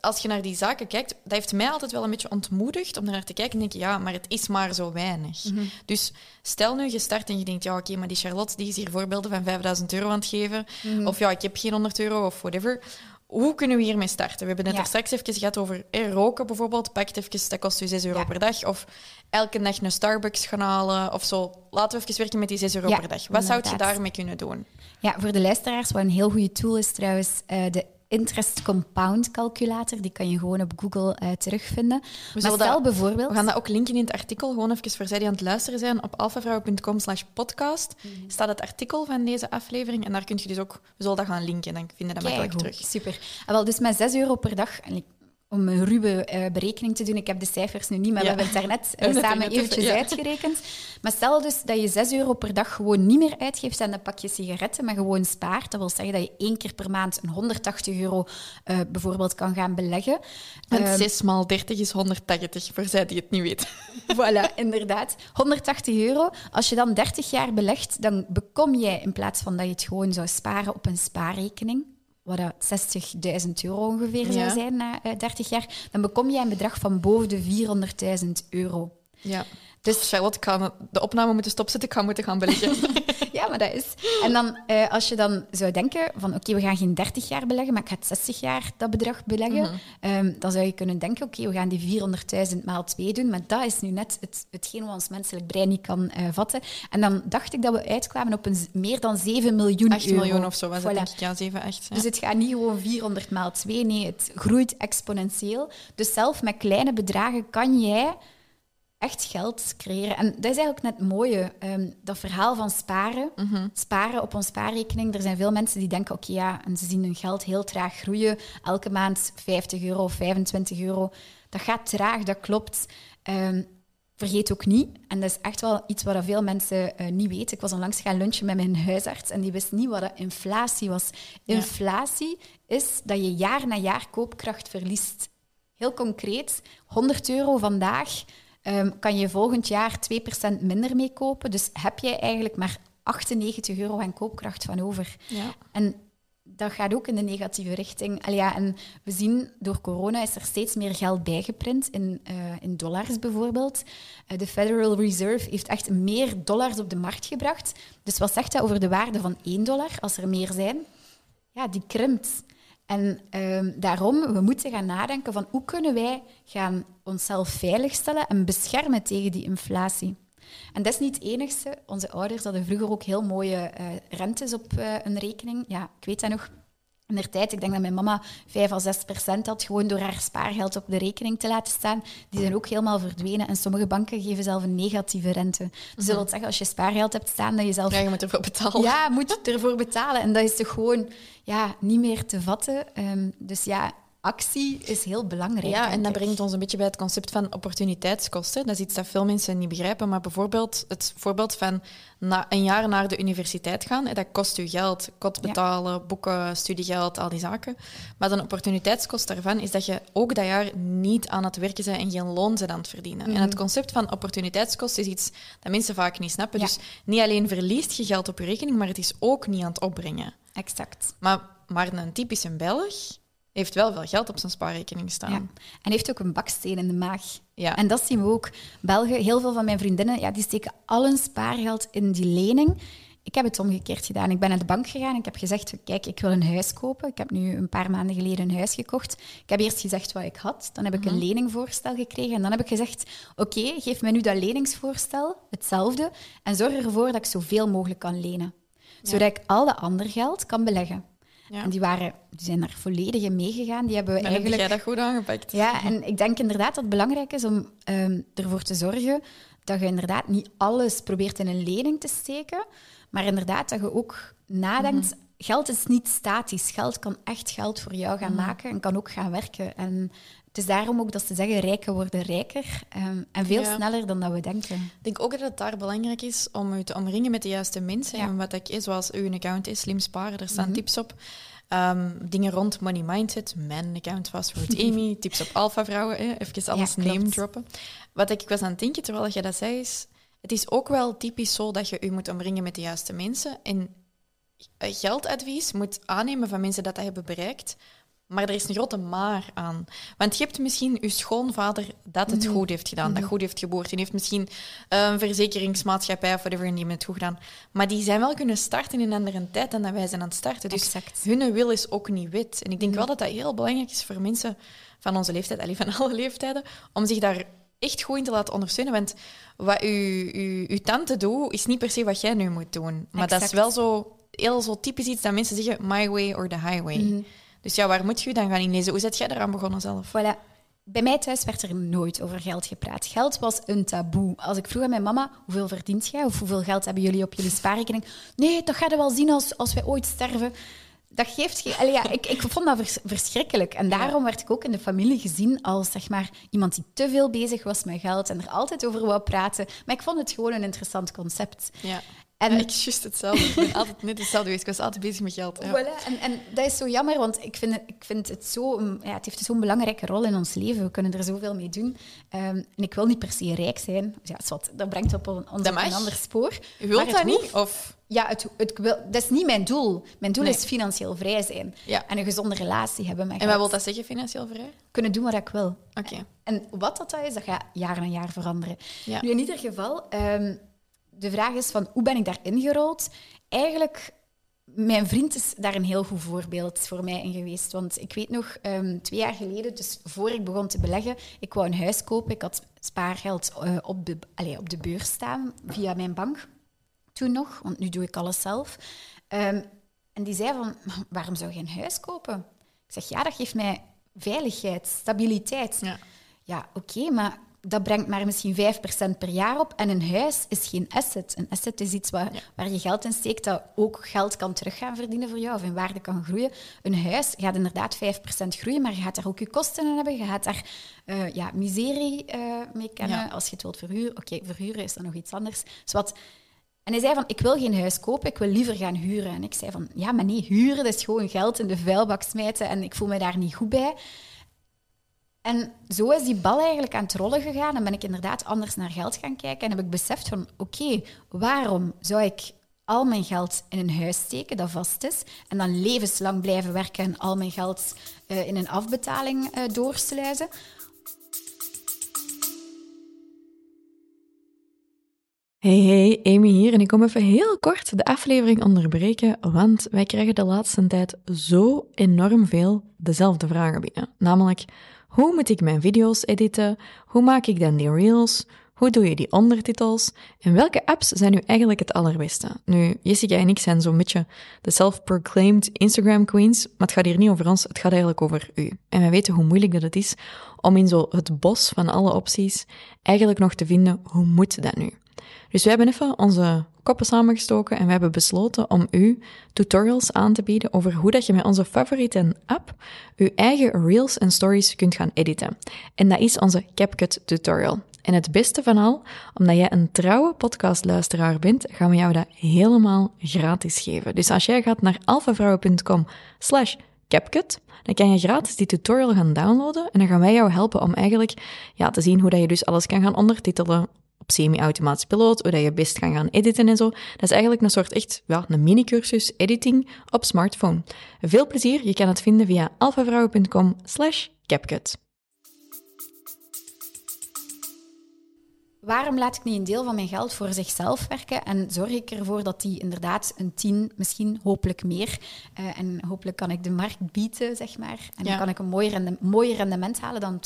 als je naar die zaken kijkt, dat heeft mij altijd wel een beetje ontmoedigd om naar te kijken en denk je, ja, maar het is maar zo weinig. Mhm. Dus stel nu je start en je denkt, ja, oké, maar die Charlotte die is hier voorbeelden van 5000 euro aan het geven. Mhm. Of ja, ik heb geen 100 euro of whatever. Hoe kunnen we hiermee starten? We hebben net Ja. er straks even gehad over eh, roken bijvoorbeeld. Pakt even, dat kost u 6 euro Ja. per dag. Of elke dag een Starbucks gaan halen of zo. Laten we even werken met die 6 euro Ja, per dag. Wat zou je daarmee kunnen doen? Ja, voor de luisteraars, wat een heel goede tool is trouwens, eh, de interest compound calculator. Die kan je gewoon op Google eh, terugvinden. maar zullen stel dat- bijvoorbeeld... We gaan dat ook linken in het artikel, gewoon even voor zij die aan het luisteren zijn. Op alfavrouwen.com slash podcast Mhm. staat het artikel van deze aflevering. En daar kun je dus ook... We zullen dat gaan linken, dan vinden we dat makkelijk Keigoed, terug. Super. Ah, wel, dus met 6 euro per dag, en ik- om een ruwe eh, berekening te doen, ik heb de cijfers nu niet, maar Ja. we hebben het daarnet (laughs) er samen eventjes ja. uitgerekend. Maar stel dus dat je 6 euro per dag gewoon niet meer uitgeeft aan dat pakje sigaretten, maar gewoon spaart. Dat wil zeggen dat je één keer per maand een 180 euro eh, bijvoorbeeld kan gaan beleggen. Ehm, 6 maal 30 is 180, voor zij die het niet weten. (laughs) Voilà, inderdaad. 180 euro. Als je dan 30 jaar belegt, dan bekom jij in plaats van dat je het gewoon zou sparen op een spaarrekening, wat dat 60.000 euro ongeveer zou zijn na eh, 30 jaar, dan bekom jij een bedrag van boven de 400.000 euro. Ja. Dus Dus Charlotte, ik ga de opname moeten stopzetten. Ik ga moeten gaan beleggen. (laughs) (laughs) ja, maar dat is. En dan, eh, als je dan zou denken van oké, we gaan geen 30 jaar beleggen, maar ik ga het 60 jaar dat bedrag beleggen, ehm, dan zou je kunnen denken, oké, we gaan die 400.000 maal 2 doen, maar dat is nu net het, hetgeen wat ons menselijk brein niet kan eh, vatten. En dan dacht ik dat we uitkwamen op een meer dan 7 miljoen 8 euro. miljoen of zo was dat, Voilà. denk ik. Ja, 7, 8. Ja. Dus het gaat niet gewoon 400 maal 2, nee, het groeit exponentieel. Dus zelf met kleine bedragen kan jij echt geld creëren. En dat is eigenlijk net het mooie, ehm, dat verhaal van sparen. Mhm. Sparen op ons spaarrekening. Er zijn veel mensen die denken, oké ja, en ze zien hun geld heel traag groeien. Elke maand 50 euro of 25 euro. Dat gaat traag, dat klopt. Ehm, vergeet ook niet, en dat is echt wel iets wat veel mensen eh, niet weten. Ik was onlangs gaan lunchen met mijn huisarts en die wist niet wat inflatie was. Ja. Inflatie is dat je jaar na jaar koopkracht verliest. Heel concreet, 100 euro vandaag ehm, kan je volgend jaar 2% minder mee kopen. Dus heb jij eigenlijk maar 98 euro aan koopkracht van over. Ja. En dat gaat ook in de negatieve richting. Al ja, en we zien door corona is er steeds meer geld bijgeprint, in, eh, in dollars bijvoorbeeld. Eh, de Federal Reserve heeft echt meer dollars op de markt gebracht. Dus wat zegt dat over de waarde van 1 dollar als er meer zijn? Ja, die krimpt. En ehm, daarom, we moeten gaan nadenken van hoe kunnen wij gaan onszelf veiligstellen en beschermen tegen die inflatie. En dat is niet het enigste. Onze ouders hadden vroeger ook heel mooie eh, rentes op eh, een rekening. Ja, ik weet dat nog. In der tijd, ik denk dat mijn mama 5 à 6 procent had, gewoon door haar spaargeld op de rekening te laten staan. Die zijn ook helemaal verdwenen. En sommige banken geven zelf een negatieve rente. Dus dat wil zeggen, als je spaargeld hebt staan, dat je zelf Ja, je moet ervoor betalen. ja, moet ervoor betalen. En dat is toch gewoon ja, niet meer te vatten. Ehm, dus ja, actie is heel belangrijk. Ja, en dat brengt ons een beetje bij het concept van opportuniteitskosten. Dat is iets dat veel mensen niet begrijpen. Maar bijvoorbeeld het voorbeeld van na, een jaar naar de universiteit gaan, dat kost u geld. Kot betalen, boeken, studiegeld, al die zaken. Maar de opportuniteitskost daarvan is dat je ook dat jaar niet aan het werken bent en geen loon bent aan het verdienen. En het concept van opportuniteitskost is iets dat mensen vaak niet snappen. Ja. Dus niet alleen verliest je geld op je rekening, maar het is ook niet aan het opbrengen. Exact. Maar, maar een typische Belg heeft wel veel geld op zijn spaarrekening staan. Ja. En heeft ook een baksteen in de maag. Ja. En dat zien we ook. Belgen, heel veel van mijn vriendinnen, ja, die steken al hun spaargeld in die lening. Ik heb het omgekeerd gedaan. Ik ben naar de bank gegaan en ik heb gezegd, kijk, ik wil een huis kopen. Ik heb nu een paar maanden geleden een huis gekocht. Ik heb eerst gezegd wat ik had. Dan heb ik een leningvoorstel gekregen. En dan heb ik gezegd, oké, geef mij nu dat leningsvoorstel, hetzelfde. En zorg ervoor dat ik zoveel mogelijk kan lenen. Zodat ik al dat ander geld kan beleggen. Ja. En die, waren, die zijn daar volledig in meegegaan. Die hebben we heb eigenlijk... jij dat goed aangepakt. Ja, en ik denk inderdaad dat het belangrijk is om ehm, ervoor te zorgen dat je inderdaad niet alles probeert in een lening te steken, maar inderdaad dat je ook nadenkt. Geld is niet statisch. Geld kan echt geld voor jou gaan maken en kan ook gaan werken. En het is daarom ook dat ze zeggen, rijken worden rijker ehm, en veel Ja. sneller dan dat we denken. Ik denk ook dat het daar belangrijk is om je te omringen met de juiste mensen. Ja. En wat ik, is, zoals uw account is, slim sparen, daar staan tips op. Ehm, dingen rond money mindset, mijn account was voor het Amy, tips op alpha vrouwen, even alles Ja, name droppen. Wat ik was aan het denken terwijl je dat zei is, het is ook wel typisch zo dat je je moet omringen met de juiste mensen. En eh, geldadvies moet aannemen van mensen dat dat hebben bereikt. Maar er is een grote maar aan. Want je hebt misschien je schoonvader dat het goed heeft gedaan, dat goed heeft geboord. Die heeft misschien eh, een verzekeringsmaatschappij of whatever, en die heeft het goed gedaan. Maar die zijn wel kunnen starten in een andere tijd dan dat wij zijn aan het starten. Dus Exact. hun wil is ook niet wit. En ik denk wel dat dat heel belangrijk is voor mensen van onze leeftijd, alleen van (laughs) alle leeftijden, om zich daar echt goed in te laten ondersteunen. Want wat uw, tante doet, is niet per se wat jij nu moet doen. Maar dat is wel zo, heel zo typisch iets dat mensen zeggen, my way or the highway. Dus ja, waar moet je dan gaan inlezen? Hoe zet jij eraan begonnen zelf? Voilà. Bij mij thuis werd er nooit over geld gepraat. Geld was een taboe. Als ik vroeg aan mijn mama, hoeveel verdient jij? Of hoeveel geld hebben jullie op jullie spaarrekening? Nee, dat ga je wel zien als, als wij ooit sterven. Dat geeft geen... Allee, ja, ik, ik vond dat vers- verschrikkelijk. En daarom werd ik ook in de familie gezien als zeg maar, iemand die te veel bezig was met geld en er altijd over wou praten. Maar ik vond het gewoon een interessant concept. Ja. En- Ja, ik juist hetzelfde. Ik ben altijd net hetzelfde geweest. Ik was altijd bezig met geld. Ja. Voilà. En, en dat is zo jammer, want ik vind het, ik vind het zo... een- Ja, het heeft zo'n belangrijke rol in ons leven. We kunnen er zoveel mee doen. Ehm, en ik wil niet per se rijk zijn. Ja, wat, dat brengt op een, ons op een ander spoor. Je wilt dat niet? Of... Ja, het, het, wil, dat is niet mijn doel. Mijn doel Nee. is financieel vrij zijn. Ja. En een gezonde relatie hebben met En wat wil dat zeggen, financieel vrij? Kunnen doen wat ik wil. Oké. En wat dat is, dat gaat jaar na jaar veranderen. Ja. Nu, in ieder geval, ehm, de vraag is van hoe ben ik daarin gerold? Eigenlijk, mijn vriend is daar een heel goed voorbeeld voor mij in geweest. Want ik weet nog, ehm, twee jaar geleden, dus voor ik begon te beleggen, ik wou een huis kopen. Ik had spaargeld eh, op, de, op de beurs staan via mijn bank. Toen nog, want nu doe ik alles zelf. Ehm, en die zei van, waarom zou je een huis kopen? Ik zeg, ja, dat geeft mij veiligheid, stabiliteit. Ja. Ja, oké, maar dat brengt maar misschien 5% per jaar op. En een huis is geen asset. Een asset is iets waar, waar je geld in steekt dat ook geld kan terug gaan verdienen voor jou of in waarde kan groeien. Een huis gaat inderdaad 5% groeien, maar je gaat daar ook je kosten in hebben. Je gaat daar eh, ja, miserie eh, mee kennen. Ja. Als je het wilt verhuren. Oké, verhuren is dan nog iets anders. Dus wat... En hij zei van, ik wil geen huis kopen, ik wil liever gaan huren. En ik zei van, ja, maar nee, huren, dat is gewoon geld in de vuilbak smijten en ik voel me daar niet goed bij. En zo is die bal eigenlijk aan het rollen gegaan en ben ik inderdaad anders naar geld gaan kijken en heb ik beseft van, oké, waarom zou ik al mijn geld in een huis steken dat vast is en dan levenslang blijven werken en al mijn geld eh, in een afbetaling eh, doorsluizen? Hey, hey, Amy hier en ik kom even heel kort de aflevering onderbreken, want wij krijgen de laatste tijd zo enorm veel dezelfde vragen binnen. Namelijk, hoe moet ik mijn video's editen? Hoe maak ik dan die reels? Hoe doe je die ondertitels? En welke apps zijn nu eigenlijk het allerbeste? Nu, Jessica en ik zijn zo'n beetje de self-proclaimed Instagram queens, maar het gaat hier niet over ons, het gaat eigenlijk over u. En wij weten hoe moeilijk dat het is om in zo het bos van alle opties eigenlijk nog te vinden, hoe moet dat nu? Dus we hebben even onze koppen samengestoken en we hebben besloten om u tutorials aan te bieden over hoe dat je met onze favoriete app je eigen reels en stories kunt gaan editen. En dat is onze CapCut tutorial. En het beste van al, omdat jij een trouwe podcastluisteraar bent, gaan we jou dat helemaal gratis geven. Dus als jij gaat naar alfavrouwen.com slash CapCut, dan kan je gratis die tutorial gaan downloaden en dan gaan wij jou helpen om eigenlijk ja, te zien hoe dat je dus alles kan gaan ondertitelen op semi-automatisch piloot, hoe dat je best kan gaan editen en zo. Dat is eigenlijk een soort echt ja, een mini-cursus editing op smartphone. Veel plezier, je kan het vinden via alfavrouwen.com slash CapCut. Waarom laat ik niet een deel van mijn geld voor zichzelf werken en zorg ik ervoor dat die inderdaad een tien, misschien hopelijk meer, uh, en hopelijk kan ik de markt bieden, zeg maar. En dan kan ik een mooi, rende, mooi rendement halen dan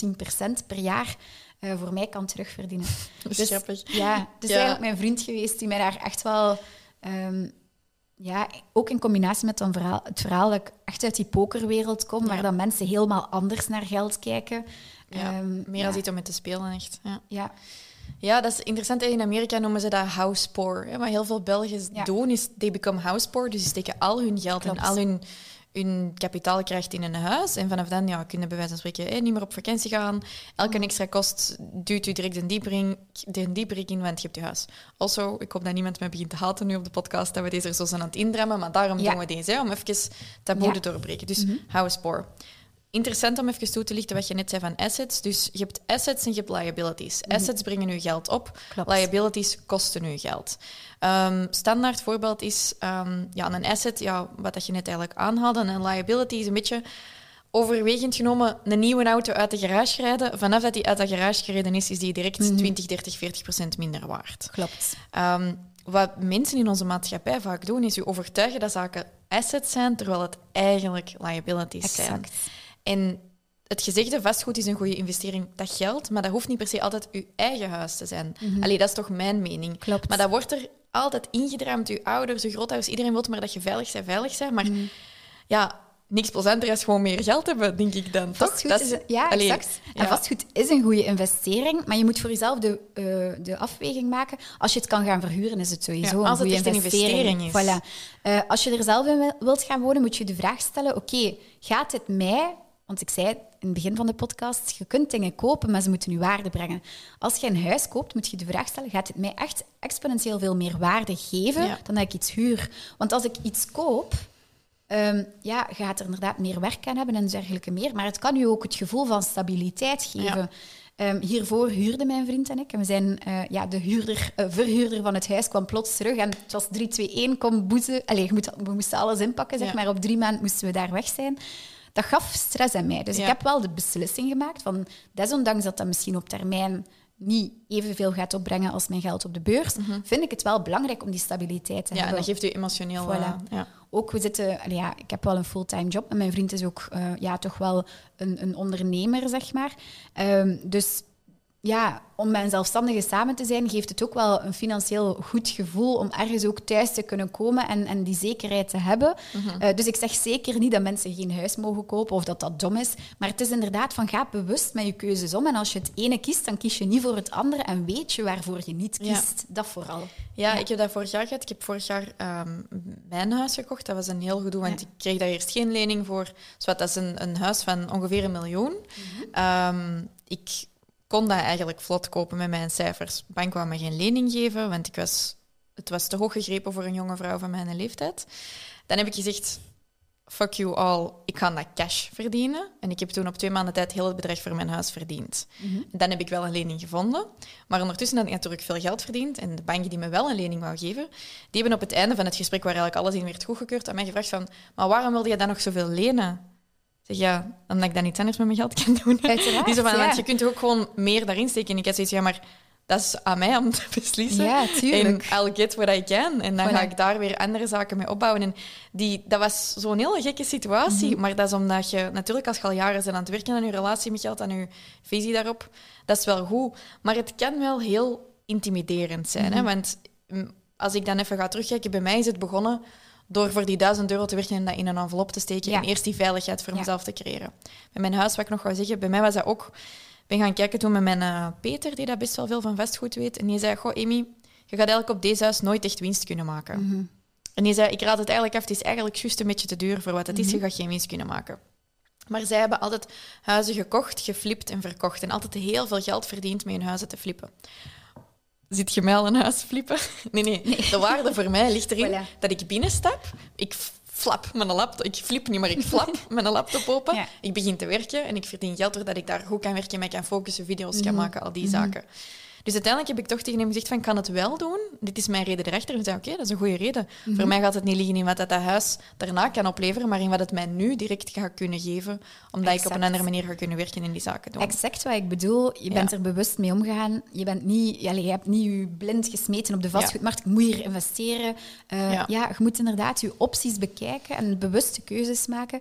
10% per jaar uh, voor mij kan terugverdienen. (laughs) Dat is dus, grappig. Ja, het is ja. eigenlijk mijn vriend geweest die mij daar echt wel... Um, ja, ook in combinatie met dan verhaal, het verhaal dat ik echt uit die pokerwereld kom, ja. waar dan mensen helemaal anders naar geld kijken. Ja, um, meer als iets om mee te spelen, echt. Ja. ja. Ja, dat is interessant. In Amerika noemen ze dat house poor. Wat heel veel Belgen doen, is they become house poor. Dus ze steken al hun geld Klopt. en al hun, hun kapitaal krijgt in een huis. En vanaf dan ja, kunnen bij wijze van spreken eh, niet meer op vakantie gaan. Elke extra kost duwt u direct een diepering, een diepering in, want je hebt je huis. Also, ik hoop dat niemand me begint te haten nu op de podcast, dat we deze er zo zijn aan het indrammen. Maar daarom ja. doen we deze, hè, om even taboe ja. te doorbreken. Dus mm -hmm. house poor. Interessant om even toe te lichten wat je net zei van assets. Dus je hebt assets en je hebt liabilities. Mm -hmm. Assets brengen je geld op, Klopt. liabilities kosten je geld. Um, standaard voorbeeld is um, ja, een asset, ja, wat dat je net eigenlijk aanhaalde. En een liability is een beetje overwegend genomen een nieuwe auto uit de garage rijden. Vanaf dat die uit de garage gereden is, is die direct mm -hmm. 20, 30, 40 procent minder waard. Klopt. Um, wat mensen in onze maatschappij vaak doen, is je overtuigen dat zaken assets zijn, terwijl het eigenlijk liabilities exact. zijn. En het gezegde vastgoed is een goede investering, dat geldt, maar dat hoeft niet per se altijd uw eigen huis te zijn. Mm -hmm. Allee, dat is toch mijn mening. Klopt. Maar dat wordt er altijd ingedramd, uw ouders, uw grootouders, iedereen wil maar dat je veilig bent, veilig bent. Maar mm. ja, niks plezanter is gewoon meer geld hebben, denk ik dan. Vastgoed toch? Is, een, ja, Allee, exact. En ja. vastgoed is een goede investering, maar je moet voor jezelf de, uh, de afweging maken. Als je het kan gaan verhuren, is het sowieso ja, een goede investering. investering. is. Voilà. Uh, als je er zelf in wilt gaan wonen, moet je de vraag stellen, oké, okay, gaat het mij want ik zei in het begin van de podcast, je kunt dingen kopen, maar ze moeten je waarde brengen. Als je een huis koopt, moet je de vraag stellen, gaat het mij echt exponentieel veel meer waarde geven ja. dan dat ik iets huur? Want als ik iets koop, um, ja, je gaat er inderdaad meer werk aan hebben en dergelijke meer, maar het kan je ook het gevoel van stabiliteit geven. Ja. Um, hiervoor huurden mijn vriend en ik. En we zijn, uh, ja, de huurder, uh, verhuurder van het huis kwam plots terug. En het was 3, 2, 1, kom boezen. Allee, moet, we moesten alles inpakken, zeg ja. maar. Op drie maanden moesten we daar weg zijn dat gaf stress aan mij. Dus ja. ik heb wel de beslissing gemaakt van, desondanks dat dat misschien op termijn niet evenveel gaat opbrengen als mijn geld op de beurs, mm -hmm. vind ik het wel belangrijk om die stabiliteit te ja, hebben. Ja, dat geeft u emotioneel... Voilà. Uh, ja. Ook, we zitten... Ja, ik heb wel een fulltime job, en mijn vriend is ook uh, ja, toch wel een, een ondernemer, zeg maar. Um, dus ja, om met een zelfstandige samen te zijn, geeft het ook wel een financieel goed gevoel om ergens ook thuis te kunnen komen en, en die zekerheid te hebben. Mm -hmm. uh, dus ik zeg zeker niet dat mensen geen huis mogen kopen of dat dat dom is. Maar het is inderdaad van ga bewust met je keuzes om. En als je het ene kiest, dan kies je niet voor het andere en weet je waarvoor je niet kiest. Ja. Dat vooral. Ja, ja, ik heb dat vorig jaar gehad. Ik heb vorig jaar um, mijn huis gekocht. Dat was een heel gedoe, want ja. ik kreeg daar eerst geen lening voor. Dus wat, dat is een, een huis van ongeveer een miljoen. Mm -hmm. um, ik kon dat eigenlijk vlot kopen met mijn cijfers. De bank wou me geen lening geven, want ik was, het was te hoog gegrepen voor een jonge vrouw van mijn leeftijd. Dan heb ik gezegd, fuck you all, ik ga dat cash verdienen. En ik heb toen op twee maanden tijd heel het bedrag voor mijn huis verdiend. Mm -hmm. Dan heb ik wel een lening gevonden. Maar ondertussen had ik natuurlijk veel geld verdiend. En de bank die me wel een lening wou geven, die hebben op het einde van het gesprek, waar eigenlijk alles in werd goedgekeurd, aan mij gevraagd van, maar waarom wilde je dan nog zoveel lenen? Zeg ja, omdat ik dat niet anders met mijn geld kan doen. (laughs) Uiteraard, Die zo van, ja. Want je kunt er ook gewoon meer daarin steken. En ik had zoiets ja, maar dat is aan mij om (laughs) te beslissen. Ja, tuurlijk. En I'll get what I can. En dan voilà. ga ik daar weer andere zaken mee opbouwen. En die, dat was zo'n hele gekke situatie. Mm -hmm. Maar dat is omdat je natuurlijk als je al jaren bent aan het werken aan je relatie met geld, aan je visie daarop, dat is wel goed. Maar het kan wel heel intimiderend zijn. Mm -hmm. hè? Want als ik dan even ga terugkijken, bij mij is het begonnen door voor die duizend euro te werken en dat in een envelop te steken ja. en eerst die veiligheid voor ja. mezelf te creëren. Met mijn huis, wat ik nog wou zeggen, bij mij was dat ook... Ik ben gaan kijken toen met mijn uh, Peter, die dat best wel veel van vastgoed weet, en die zei, goh, Amy, je gaat eigenlijk op deze huis nooit echt winst kunnen maken. En die zei, ik raad het eigenlijk af, het is eigenlijk juist een beetje te duur voor wat het is, je gaat geen winst kunnen maken. Maar zij hebben altijd huizen gekocht, geflipt en verkocht. En altijd heel veel geld verdiend met hun huizen te flippen. Zit je mij al een huis flippen? (laughs) Nee, nee, De waarde voor mij ligt erin Voilà. dat ik binnenstap, ik flap mijn laptop, ik flip niet, maar ik flap (laughs) mijn laptop open. Ja. Ik begin te werken en ik verdien geld doordat ik daar goed kan werken, mij kan focussen, video's Mhm. kan maken, al die zaken. Dus uiteindelijk heb ik toch tegen hem gezegd van, ik kan het wel doen. Dit is mijn reden erachter. En hij zei, oké, dat is een goede reden. Mhm. Voor mij gaat het niet liggen in wat dat, dat huis daarna kan opleveren, maar in wat het mij nu direct gaat kunnen geven, omdat ik op een andere manier ga kunnen werken in die zaken doen. Exact wat ik bedoel. Je bent er bewust mee omgegaan. Je, bent niet, je hebt niet je blind gesmeten op de vastgoedmarkt. Ik moet hier investeren. Eh, Ja. ja. je moet inderdaad je opties bekijken en bewuste keuzes maken.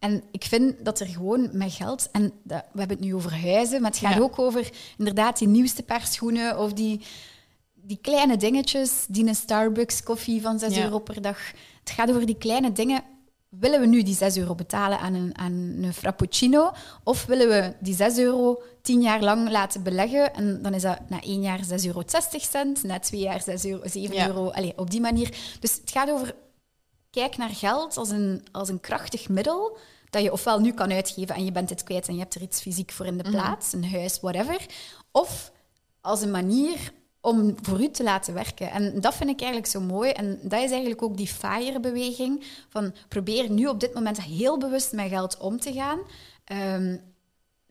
En ik vind dat er gewoon met geld... En we hebben het nu over huizen, maar het gaat Ja. ook over inderdaad die nieuwste paar schoenen of die, die kleine dingetjes, die een Starbucks koffie van 6 Ja. euro per dag. Het gaat over die kleine dingen. Willen we nu die 6 euro betalen aan een, aan een frappuccino? Of willen we die 6 euro 10 jaar lang laten beleggen? En dan is dat na één jaar 6,60 euro, na twee jaar 6 euro, 7 Ja. euro. Allee, op die manier. Dus het gaat over kijk naar geld als een, als een krachtig middel dat je ofwel nu kan uitgeven en je bent het kwijt en je hebt er iets fysiek voor in de plaats, een huis, whatever. Of als een manier om voor u te laten werken. En dat vind ik eigenlijk zo mooi. En dat is eigenlijk ook die FIRE-beweging. Van probeer nu op dit moment heel bewust met geld om te gaan. ehm,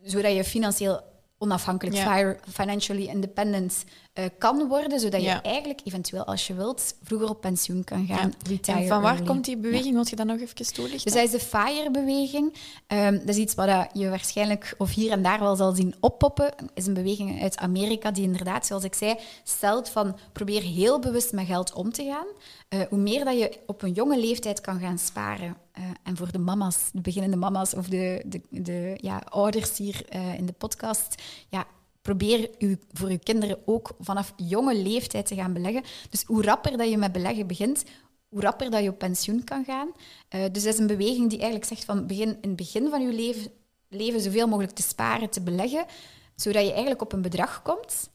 zodat je financieel onafhankelijk. FIRE, financially independent, eh, kan worden. Zodat je eigenlijk eventueel, als je wilt, vroeger op pensioen kan gaan. Ja. retire En van waar early. komt die beweging? Wil je dat nog even toelichten? Dus dat is de FIRE-beweging. Ehm, dat is iets wat je waarschijnlijk of hier en daar wel zal zien oppoppen. is een beweging uit Amerika die inderdaad, zoals ik zei, stelt van probeer heel bewust met geld om te gaan. Eh, hoe meer dat je op een jonge leeftijd kan gaan sparen. eh, en voor de mama's, de beginnende mama's of de, de, de ja, ouders hier in de podcast, ja, probeer u, voor uw kinderen ook vanaf jonge leeftijd te gaan beleggen. Dus hoe rapper dat je met beleggen begint, hoe rapper dat je op pensioen kan gaan. Eh, dus dat is een beweging die eigenlijk zegt van begin, in het begin van je leven, leven zoveel mogelijk te sparen, te beleggen, zodat je eigenlijk op een bedrag komt.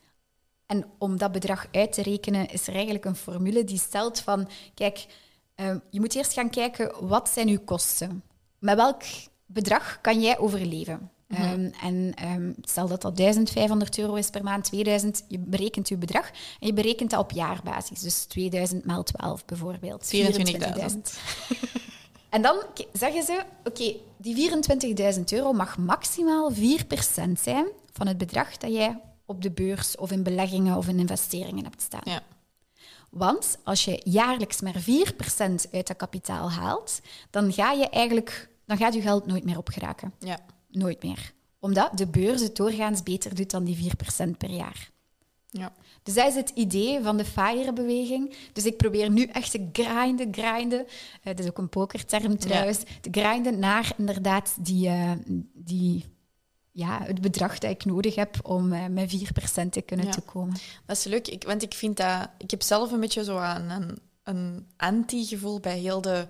En om dat bedrag uit te rekenen is er eigenlijk een formule die stelt van, kijk, eh, je moet eerst gaan kijken, wat zijn uw kosten? Met welk bedrag kan jij overleven? Ehm, en ehm, stel dat dat 1500 euro is per maand, 2000, je berekent je bedrag en je berekent dat op jaarbasis. Dus 2000 maal 12 bijvoorbeeld. 24.000. (laughs) En dan zeggen ze, oké, die 24.000 euro mag maximaal 4% zijn van het bedrag dat jij op de beurs of in beleggingen of in investeringen hebt staan. Ja. Want als je jaarlijks maar 4% uit dat kapitaal haalt, dan ga je eigenlijk, dan gaat je geld nooit meer opgeraken. Ja. Nooit meer. Omdat de beurs het doorgaans beter doet dan die 4% per jaar. Ja. Dus dat is het idee van de FIRE-beweging. Dus ik probeer nu echt te grinden, grinden. Eh, dat is ook een pokerterm trouwens. Te grinden naar inderdaad die, eh, die, ja, het bedrag dat ik nodig heb om eh, met 4% te kunnen Ja. te komen. Dat is leuk, ik, want ik vind dat... Ik heb zelf een beetje zo een, een, een anti-gevoel bij heel de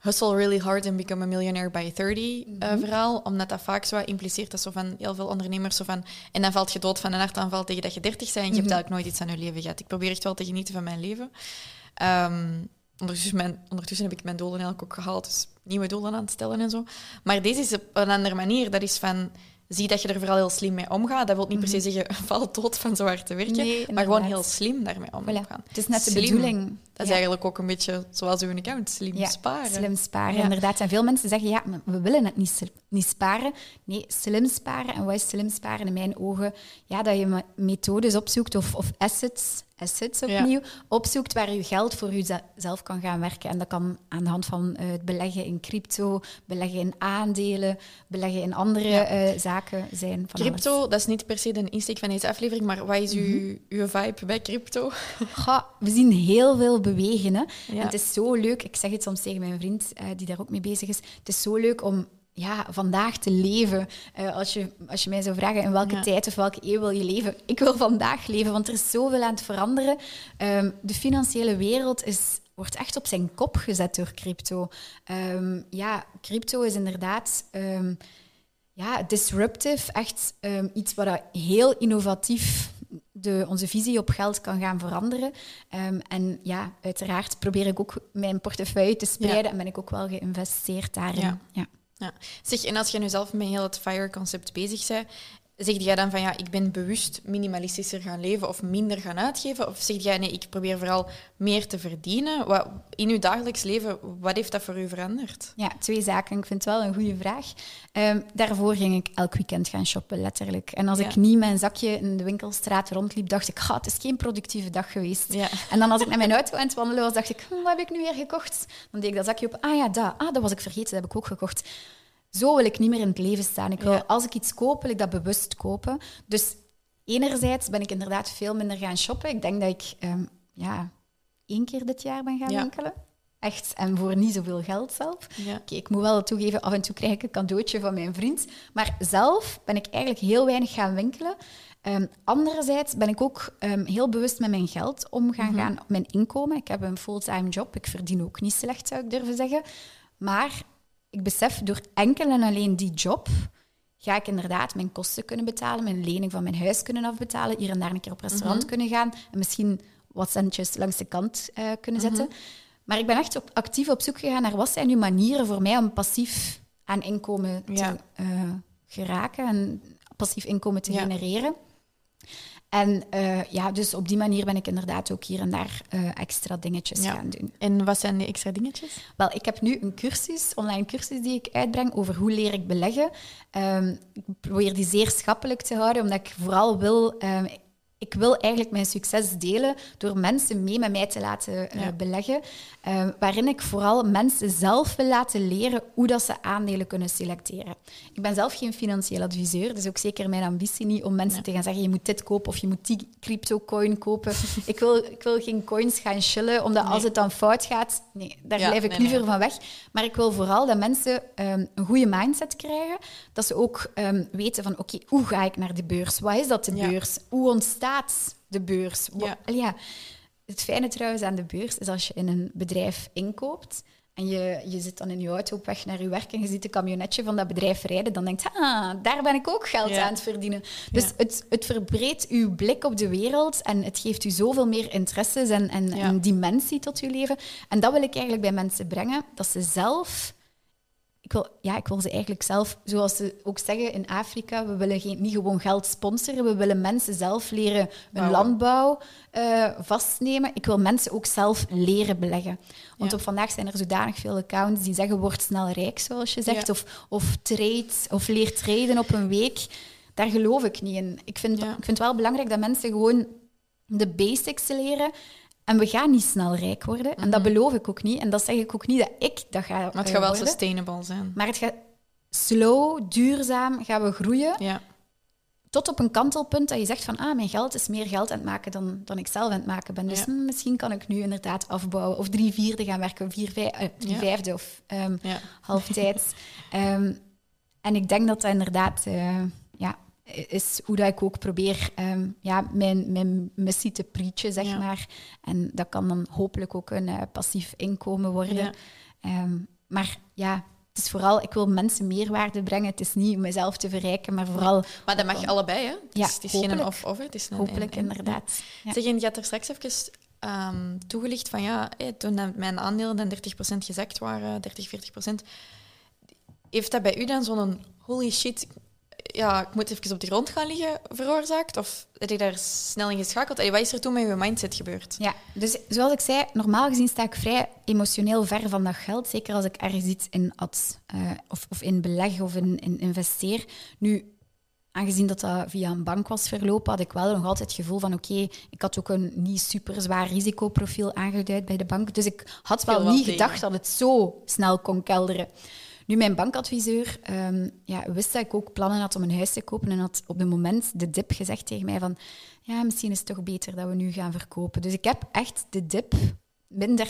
hustle really hard and become a millionaire by 30 eh, verhaal, omdat dat vaak zo wat impliceert dat zo van heel veel ondernemers zo van... En dan valt je dood van een hartaanval tegen dat je 30 bent en je hebt eigenlijk nooit iets aan je leven gehad. Ik probeer echt wel te genieten van mijn leven. Ehm, ondertussen, mijn, ondertussen heb ik mijn doelen eigenlijk ook gehaald, dus nieuwe doelen aan het stellen en zo. Maar deze is op een andere manier. Dat is van... Zie dat je er vooral heel slim mee omgaat. Dat wil niet per se zeggen, (laughs) val dood van zo hard te werken. Nee, maar gewoon heel slim daarmee omgaan. Voilà. Het is net de Slim. bedoeling. Dat is eigenlijk ook een beetje zoals uw account, slim sparen. Slim sparen, inderdaad. En veel mensen zeggen, ja, we willen het niet, niet sparen. Nee, slim sparen. En wat is slim sparen in mijn ogen? Ja, dat je me- methodes opzoekt of, of assets, assets Ja. opnieuw, opzoekt waar je geld voor jezelf kan gaan werken. En dat kan aan de hand van eh, het beleggen in crypto, beleggen in aandelen, beleggen in andere Ja. eh, zaken zijn. Van Crypto, dat is niet per se de insteek van deze aflevering, maar wat is uw, uw vibe bij crypto? Goh, we zien heel veel bewegen. Hè? Ja. En het is zo leuk, ik zeg het soms tegen mijn vriend eh, die daar ook mee bezig is, het is zo leuk om ja, vandaag te leven. Eh, als, je, als je mij zou vragen in welke Ja. tijd of welke eeuw wil je leven, ik wil vandaag leven, want er is zoveel aan het veranderen. Ehm, de financiële wereld is, wordt echt op zijn kop gezet door crypto. Ehm, ja, crypto is inderdaad... ehm, ja, disruptive, echt iets wat heel innovatief de, onze visie op geld kan gaan veranderen. Ehm, en ja, uiteraard probeer ik ook mijn portefeuille te spreiden en ben ik ook wel geïnvesteerd daarin. Ja. Ja. Ja. Zeg, en als je nu zelf met heel het FIRE-concept bezig bent, zeg jij dan van ja, ik ben bewust minimalistischer gaan leven of minder gaan uitgeven? Of zeg jij nee, ik probeer vooral meer te verdienen? Wat, in uw dagelijks leven, wat heeft dat voor u veranderd? Ja, twee zaken. Ik vind het wel een goede vraag. Ehm, daarvoor ging ik elk weekend gaan shoppen, letterlijk. En als Ja. ik niet mijn zakje in de winkelstraat rondliep, dacht ik, "Ga, het is geen productieve dag geweest. Ja. En dan als ik naar mijn auto aan het wandelen was, dacht ik, hm, wat heb ik nu weer gekocht? Dan deed ik dat zakje op. Ah ja, dat. Ah, dat was ik vergeten, dat heb ik ook gekocht. Zo wil ik niet meer in het leven staan. Ik wil, Ja. Als ik iets koop, wil ik dat bewust kopen. Dus enerzijds ben ik inderdaad veel minder gaan shoppen. Ik denk dat ik ehm, ja, één keer dit jaar ben gaan Ja. winkelen. Echt, en voor niet zoveel geld zelf. Ja. Oké, ik moet wel toegeven, af en toe krijg ik een cadeautje van mijn vriend. Maar zelf ben ik eigenlijk heel weinig gaan winkelen. Ehm, anderzijds ben ik ook ehm, heel bewust met mijn geld om gaan gaan, mijn inkomen. Ik heb een fulltime job, ik verdien ook niet slecht, zou ik durven zeggen. Maar ik besef, door enkel en alleen die job ga ik inderdaad mijn kosten kunnen betalen, mijn lening van mijn huis kunnen afbetalen, hier en daar een keer op restaurant kunnen gaan en misschien wat centjes langs de kant eh, kunnen zetten. Maar ik ben echt op, actief op zoek gegaan naar wat zijn nu manieren voor mij om passief aan inkomen te Ja. eh, geraken en passief inkomen te Ja. genereren. En eh, ja, dus op die manier ben ik inderdaad ook hier en daar eh, extra dingetjes Ja. gaan doen. En wat zijn die extra dingetjes? Wel, ik heb nu een cursus, online cursus die ik uitbreng over hoe leer ik beleggen. Ehm, ik probeer die zeer schappelijk te houden, omdat ik vooral wil... ehm, ik wil eigenlijk mijn succes delen door mensen mee met mij te laten eh, Ja. beleggen. Ehm, waarin ik vooral mensen zelf wil laten leren hoe dat ze aandelen kunnen selecteren. Ik ben zelf geen financieel adviseur, dus ook zeker mijn ambitie niet om mensen te gaan zeggen je moet dit kopen of je moet die crypto-coin kopen. ik, wil, ik wil geen coins gaan chillen, omdat als het dan fout gaat, nee, daar Ja, blijf ik nee, liever van weg. Maar ik wil vooral dat mensen ehm, een goede mindset krijgen. Dat ze ook ehm, weten van, oké, hoe ga ik naar de beurs? Wat is dat, de beurs? Hoe ontstaat de beurs? Ja. Ja. Het fijne trouwens aan de beurs is als je in een bedrijf inkoopt en je, je zit dan in je auto op weg naar je werk en je ziet een camionetje van dat bedrijf rijden, dan denkt je, ah, daar ben ik ook geld Ja. aan het verdienen. Dus Ja. het, het verbreedt uw blik op de wereld en het geeft u zoveel meer interesses en, en, en dimensie tot uw leven. En dat wil ik eigenlijk bij mensen brengen, dat ze zelf... Ik wil, ja, ik wil ze eigenlijk zelf, zoals ze ook zeggen in Afrika, we willen geen, niet gewoon geld sponsoren, we willen mensen zelf leren hun landbouw eh, vastnemen. Ik wil mensen ook zelf leren beleggen. Want Ja. op vandaag zijn er zodanig veel accounts die zeggen word snel rijk, zoals je zegt, Ja. of, of trade, of leer traden op een week. Daar geloof ik niet in. Ik vind, Ja. ik vind het wel belangrijk dat mensen gewoon de basics leren. En we gaan niet snel rijk worden. En dat beloof ik ook niet. En dat zeg ik ook niet dat ik dat ga Maar het eh, gaat wel worden. sustainable zijn. Maar het gaat slow, duurzaam gaan we groeien. Ja. Tot op een kantelpunt dat je zegt van ah, mijn geld is meer geld aan het maken dan, dan ik zelf aan het maken ben. Dus Ja. hm, misschien kan ik nu inderdaad afbouwen. Of drie vierde gaan werken, vier vijf, eh, drie Ja. vijfde of ehm Ja. halftijds. (laughs) Ehm, en ik denk dat dat inderdaad eh, is hoe dat ik ook probeer ehm, ja, mijn, mijn missie te preachen, zeg Ja. maar. En dat kan dan hopelijk ook een eh, passief inkomen worden. Ja. Ehm, maar ja, het is vooral, ik wil mensen meerwaarde brengen. Het is niet om mezelf te verrijken, maar vooral Maar dat mag allebei, hè? Het Ja, is, het is geen of-of, het is een hopelijk en- en. inderdaad. Ja. Zeg, je had er straks even ehm, toegelicht van ja, toen mijn aandelen dan 30% gezakt waren, 30, 40%. Heeft dat bij u dan zo'n holy shit, ja, ik moet even op de grond gaan liggen veroorzaakt? Of heb je daar snel in geschakeld? Allee, wat is er toen met je mindset gebeurd? Ja, dus zoals ik zei, normaal gezien sta ik vrij emotioneel ver van dat geld. Zeker als ik ergens iets in ad, eh, of, of in beleg of in, in investeer. Nu, aangezien dat dat via een bank was verlopen, had ik wel nog altijd het gevoel van oké, ik had ook een niet super zwaar risicoprofiel aangeduid bij de bank. Dus ik had wel niet tegen. gedacht dat het zo snel kon kelderen. Nu, mijn bankadviseur ehm, ja, wist dat ik ook plannen had om een huis te kopen en had op het moment de dip gezegd tegen mij van ja, misschien is het toch beter dat we nu gaan verkopen. Dus ik heb echt de dip min 30%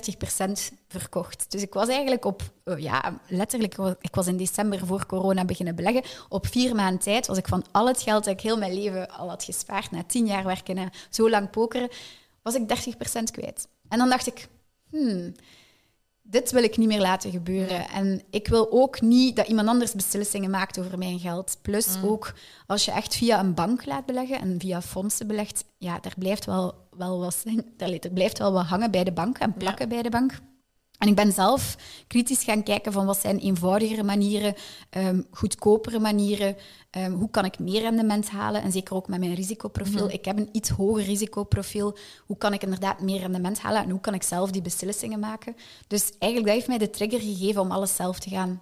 verkocht. Dus ik was eigenlijk op, oh ja, letterlijk, ik was in december voor corona beginnen beleggen. Op vier maanden tijd was ik van al het geld dat ik heel mijn leven al had gespaard, na tien jaar werken, na zo lang pokeren, was ik 30% kwijt. En dan dacht ik, hmm, dit wil ik niet meer laten gebeuren. En ik wil ook niet dat iemand anders beslissingen maakt over mijn geld. Plus Mm. ook als je echt via een bank laat beleggen en via fondsen belegt, ja, daar blijft wel, wel wat, (laughs) daar er blijft wel wat hangen bij de bank en plakken bij de bank. En ik ben zelf kritisch gaan kijken van wat zijn eenvoudigere manieren, ehm, goedkopere manieren, ehm, hoe kan ik meer rendement halen en zeker ook met mijn risicoprofiel. Ik heb een iets hoger risicoprofiel. Hoe kan ik inderdaad meer rendement halen en hoe kan ik zelf die beslissingen maken? Dus eigenlijk dat heeft mij de trigger gegeven om alles zelf te gaan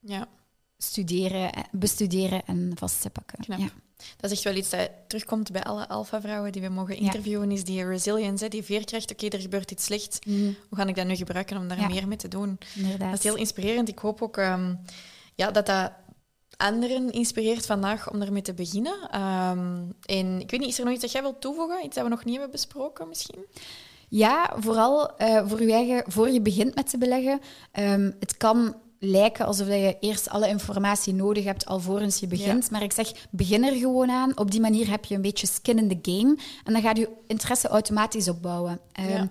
Ja, studeren, eh, bestuderen en vast te pakken. Knap. Ja. Dat is echt wel iets dat terugkomt bij alle alpha-vrouwen die we mogen interviewen, is die resilience, die veerkracht. Oké, er gebeurt iets slechts. Hoe ga ik dat nu gebruiken om daar Ja. meer mee te doen? Inderdaad. Dat is heel inspirerend. Ik hoop ook ehm, ja, dat dat anderen inspireert vandaag om ermee te beginnen. Ehm, en ik weet niet, is er nog iets dat jij wilt toevoegen? Iets dat we nog niet hebben besproken misschien? Ja, vooral eh, voor je eigen, voor je begint met te beleggen. Ehm, het kan lijken alsof je eerst alle informatie nodig hebt alvorens je begint. Maar ik zeg, begin er gewoon aan. Op die manier heb je een beetje skin in the game. En dan gaat je interesse automatisch opbouwen. Ehm, Ja.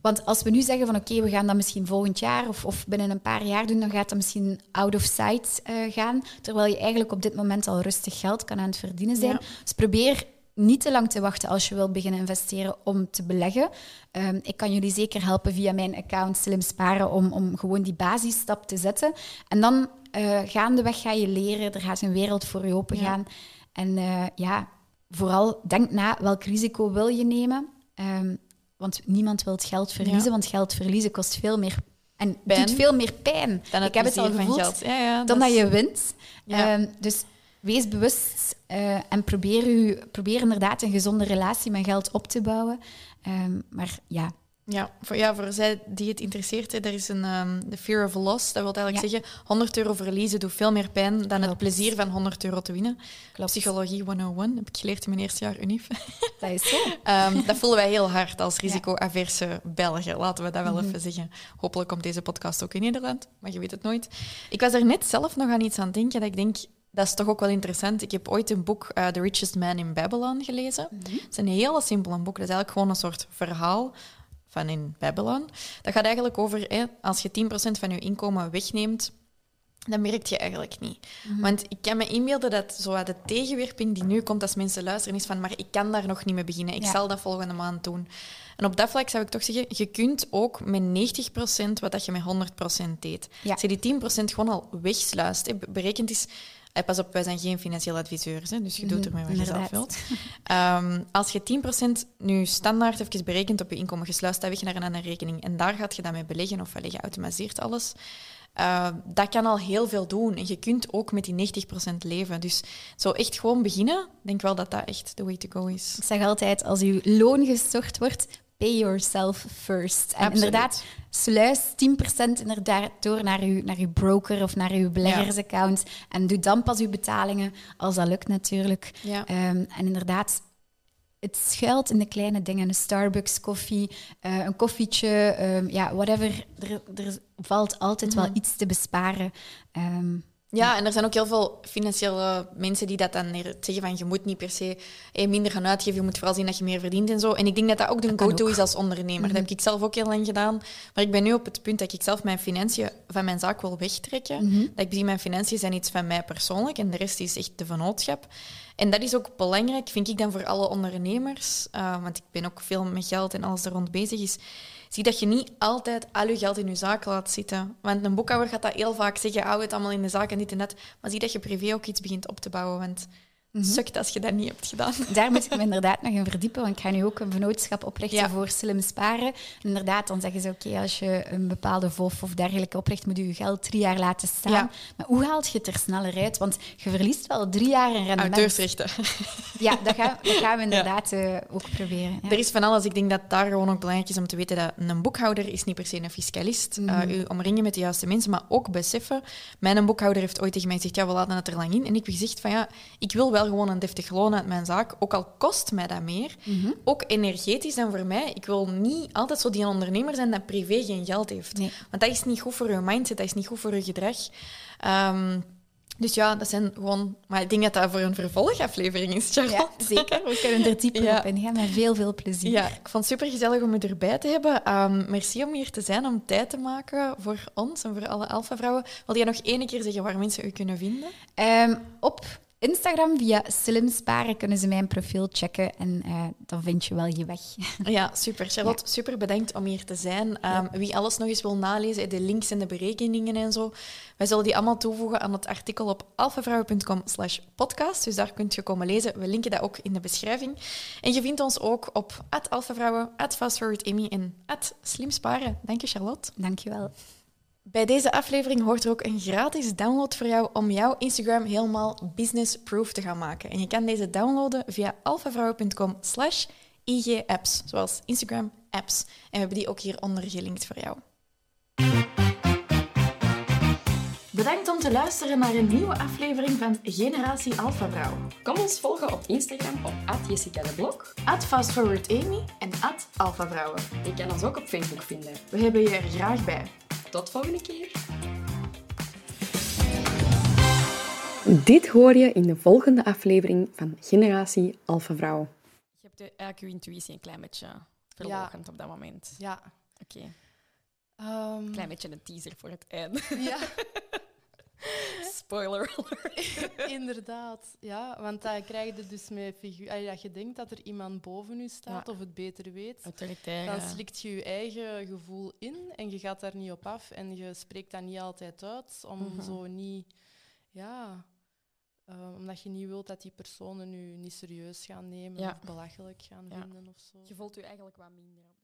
Want als we nu zeggen van oké, we gaan dat misschien volgend jaar of, of binnen een paar jaar doen, dan gaat dat misschien out of sight eh, gaan. Terwijl je eigenlijk op dit moment al rustig geld kan aan het verdienen zijn. Ja. Dus probeer niet te lang te wachten als je wilt beginnen investeren om te beleggen. Ehm, ik kan jullie zeker helpen via mijn account Slim Sparen om, om gewoon die basisstap te zetten. En dan eh, gaandeweg ga je leren, er gaat een wereld voor je open Ja. gaan. En eh, ja, vooral denk na welk risico wil je nemen. Ehm, want niemand wil het geld verliezen, Ja. want geld verliezen kost veel meer en Pijn. doet veel meer pijn. Dan ik heb het al gevoeld geld. Ja, ja, dan dat je wint. Ehm, dus wees bewust eh, en probeer, u, probeer inderdaad een gezonde relatie met geld op te bouwen. Ehm, maar ja, Ja, voor, ja, voor zij die het interesseert, hè, er is een ehm the fear of loss. Dat wil eigenlijk Ja. zeggen, 100 euro verliezen doet veel meer pijn dan het plezier van 100 euro te winnen. Klopt. Psychologie 101, heb ik geleerd in mijn eerste jaar UNIF. (laughs) dat is zo. Ehm, dat voelen wij heel hard als risico-averse Belgen, laten we dat wel even zeggen. Hopelijk komt deze podcast ook in Nederland, maar je weet het nooit. Ik was er net zelf nog aan iets aan denken dat ik denk, dat is toch ook wel interessant. Ik heb ooit een boek, eh, The Richest Man in Babylon, gelezen. Het is een hele simpel boek. Dat is eigenlijk gewoon een soort verhaal van in Babylon. Dat gaat eigenlijk over, hè, als je 10% van je inkomen wegneemt, dan merk je eigenlijk niet. Want ik kan me inbeelden dat zo de tegenwerping die nu komt als mensen luisteren is van maar ik kan daar nog niet mee beginnen. Ik Ja. zal dat volgende maand doen. En op dat vlak zou ik toch zeggen, je kunt ook met 90% wat dat je met 100% deed. Ja. Als je die 10% gewoon al wegsluist, hè, berekend is... eh, Pas op, wij zijn geen financieel adviseurs, hè, dus je doet ermee wat je zelf wilt. Ehm, als je 10% nu standaard even berekent op je inkomen, je sluist dat weg naar een andere rekening en daar gaat je dan mee beleggen of je automatiseert alles. Uh, dat kan al heel veel doen. En je kunt ook met die 90% leven. Dus zo echt gewoon beginnen, ik denk wel dat dat echt the way to go is. Ik zeg altijd, als uw loon gestort wordt, pay yourself first. En Absoluut. inderdaad, sluis 10% inderdaad door naar uw, naar uw broker of naar uw beleggersaccount. En doe dan pas uw betalingen, als dat lukt natuurlijk. Ja. Ehm, en inderdaad, het schuilt in de kleine dingen. Een Starbucks koffie, eh, een koffietje, ehm, ja, whatever. Er, er valt altijd wel iets te besparen. Ehm, Ja, en er zijn ook heel veel financiële mensen die dat dan zeggen van je moet niet per se minder gaan uitgeven, je moet vooral zien dat je meer verdient en zo. En ik denk dat dat ook de go-to is als ondernemer. Dat heb ik zelf ook heel lang gedaan. Maar ik ben nu op het punt dat ik zelf mijn financiën van mijn zaak wil wegtrekken. Dat ik zie mijn financiën zijn iets van mij persoonlijk en de rest is echt de vennootschap. En dat is ook belangrijk, vind ik dan voor alle ondernemers, eh, want ik ben ook veel met geld en alles er rond bezig is. Zie dat je niet altijd al je geld in je zaak laat zitten. Want een boekhouder gaat dat heel vaak zeggen, hou het allemaal in de zaak en dit en dat. Maar zie dat je privé ook iets begint op te bouwen, want het sukt als je dat niet hebt gedaan. (laughs) Daar moet ik me inderdaad nog in verdiepen, want ik ga nu ook een vennootschap oprichten Ja. voor slim sparen. En inderdaad, dan zeggen ze, oké, als je een bepaalde VOF of dergelijke opricht, moet je je geld drie jaar laten staan. Ja. Maar hoe haalt je het er sneller uit? Want je verliest wel drie jaar in rendement. Auteursrechten. (laughs) Ja, dat gaan, dat gaan we inderdaad eh, ook proberen. Er is van alles. Ik denk dat daar gewoon ook belangrijk is om te weten dat een boekhouder is niet per se een fiscalist. Mhm. Eh, u omringen met de juiste mensen, maar ook beseffen. Mijn boekhouder heeft ooit tegen mij gezegd, ja, we laten het er lang in. En ik heb gezegd van, ja, ik wil wel gewoon een deftig loon uit mijn zaak, ook al kost mij dat meer. Mhm. Ook energetisch dan voor mij. Ik wil niet altijd zo die ondernemer zijn dat privé geen geld heeft. Nee. Want dat is niet goed voor je mindset, dat is niet goed voor je gedrag. Ehm, Dus ja, dat zijn gewoon... Maar ik denk dat dat voor een vervolgaflevering is, Charlotte. Ja, zeker. We kunnen er dieper Ja. op ingaan met veel, veel plezier. Ja, ik vond het super gezellig om je erbij te hebben. Ehm, merci om hier te zijn, om tijd te maken voor ons en voor alle Alpha-vrouwen. Wil je nog één keer zeggen waar mensen u kunnen vinden? Ehm, op Instagram via Slimsparen kunnen ze mijn profiel checken en eh, dan vind je wel je weg. (laughs) Ja, super. Charlotte, super bedankt om hier te zijn. Ehm, Wie alles nog eens wil nalezen, de links en de berekeningen en zo, wij zullen die allemaal toevoegen aan het artikel op alphavrouwen.com slash podcast. Dus daar kunt je komen lezen. We linken dat ook in de beschrijving. En je vindt ons ook op alphavrouwen, fastforwardamy en slimsparen. Dank je, Charlotte. Dankjewel. Bij deze aflevering hoort er ook een gratis download voor jou om jouw Instagram helemaal business-proof te gaan maken. En je kan deze downloaden via alphavrouwen.com slash IG-apps, zoals Instagram apps. En we hebben die ook hieronder gelinkt voor jou. Bedankt om te luisteren naar een nieuwe aflevering van Generatie Alpha Vrouw. Kom ons volgen op Instagram op Jessica de Blok. FastForwardAmy en at Alpha Vrouwen. Je kan ons ook op Facebook vinden. We hebben je er graag bij. Tot volgende keer. Dit hoor je in de volgende aflevering van Generatie Alpha Vrouw. Je hebt de, eigenlijk je intuïtie een klein beetje verlogend op dat moment. Ja. Oké, Ehm, een klein beetje een teaser voor het einde. Ja, (laughs) (laughs) Spoiler alert. (laughs) inderdaad. Ja, want dan krijg je dus met figuur... Dat je denkt dat er iemand boven u staat Ja. of het beter weet. Autoritair. Dan slikt je je eigen gevoel in en je gaat daar niet op af en je spreekt dat niet altijd uit, om Mhm. zo niet... Ja, eh, omdat je niet wilt dat die personen u niet serieus gaan nemen Ja. of belachelijk gaan Ja. vinden of zo. Je voelt je eigenlijk wat minder op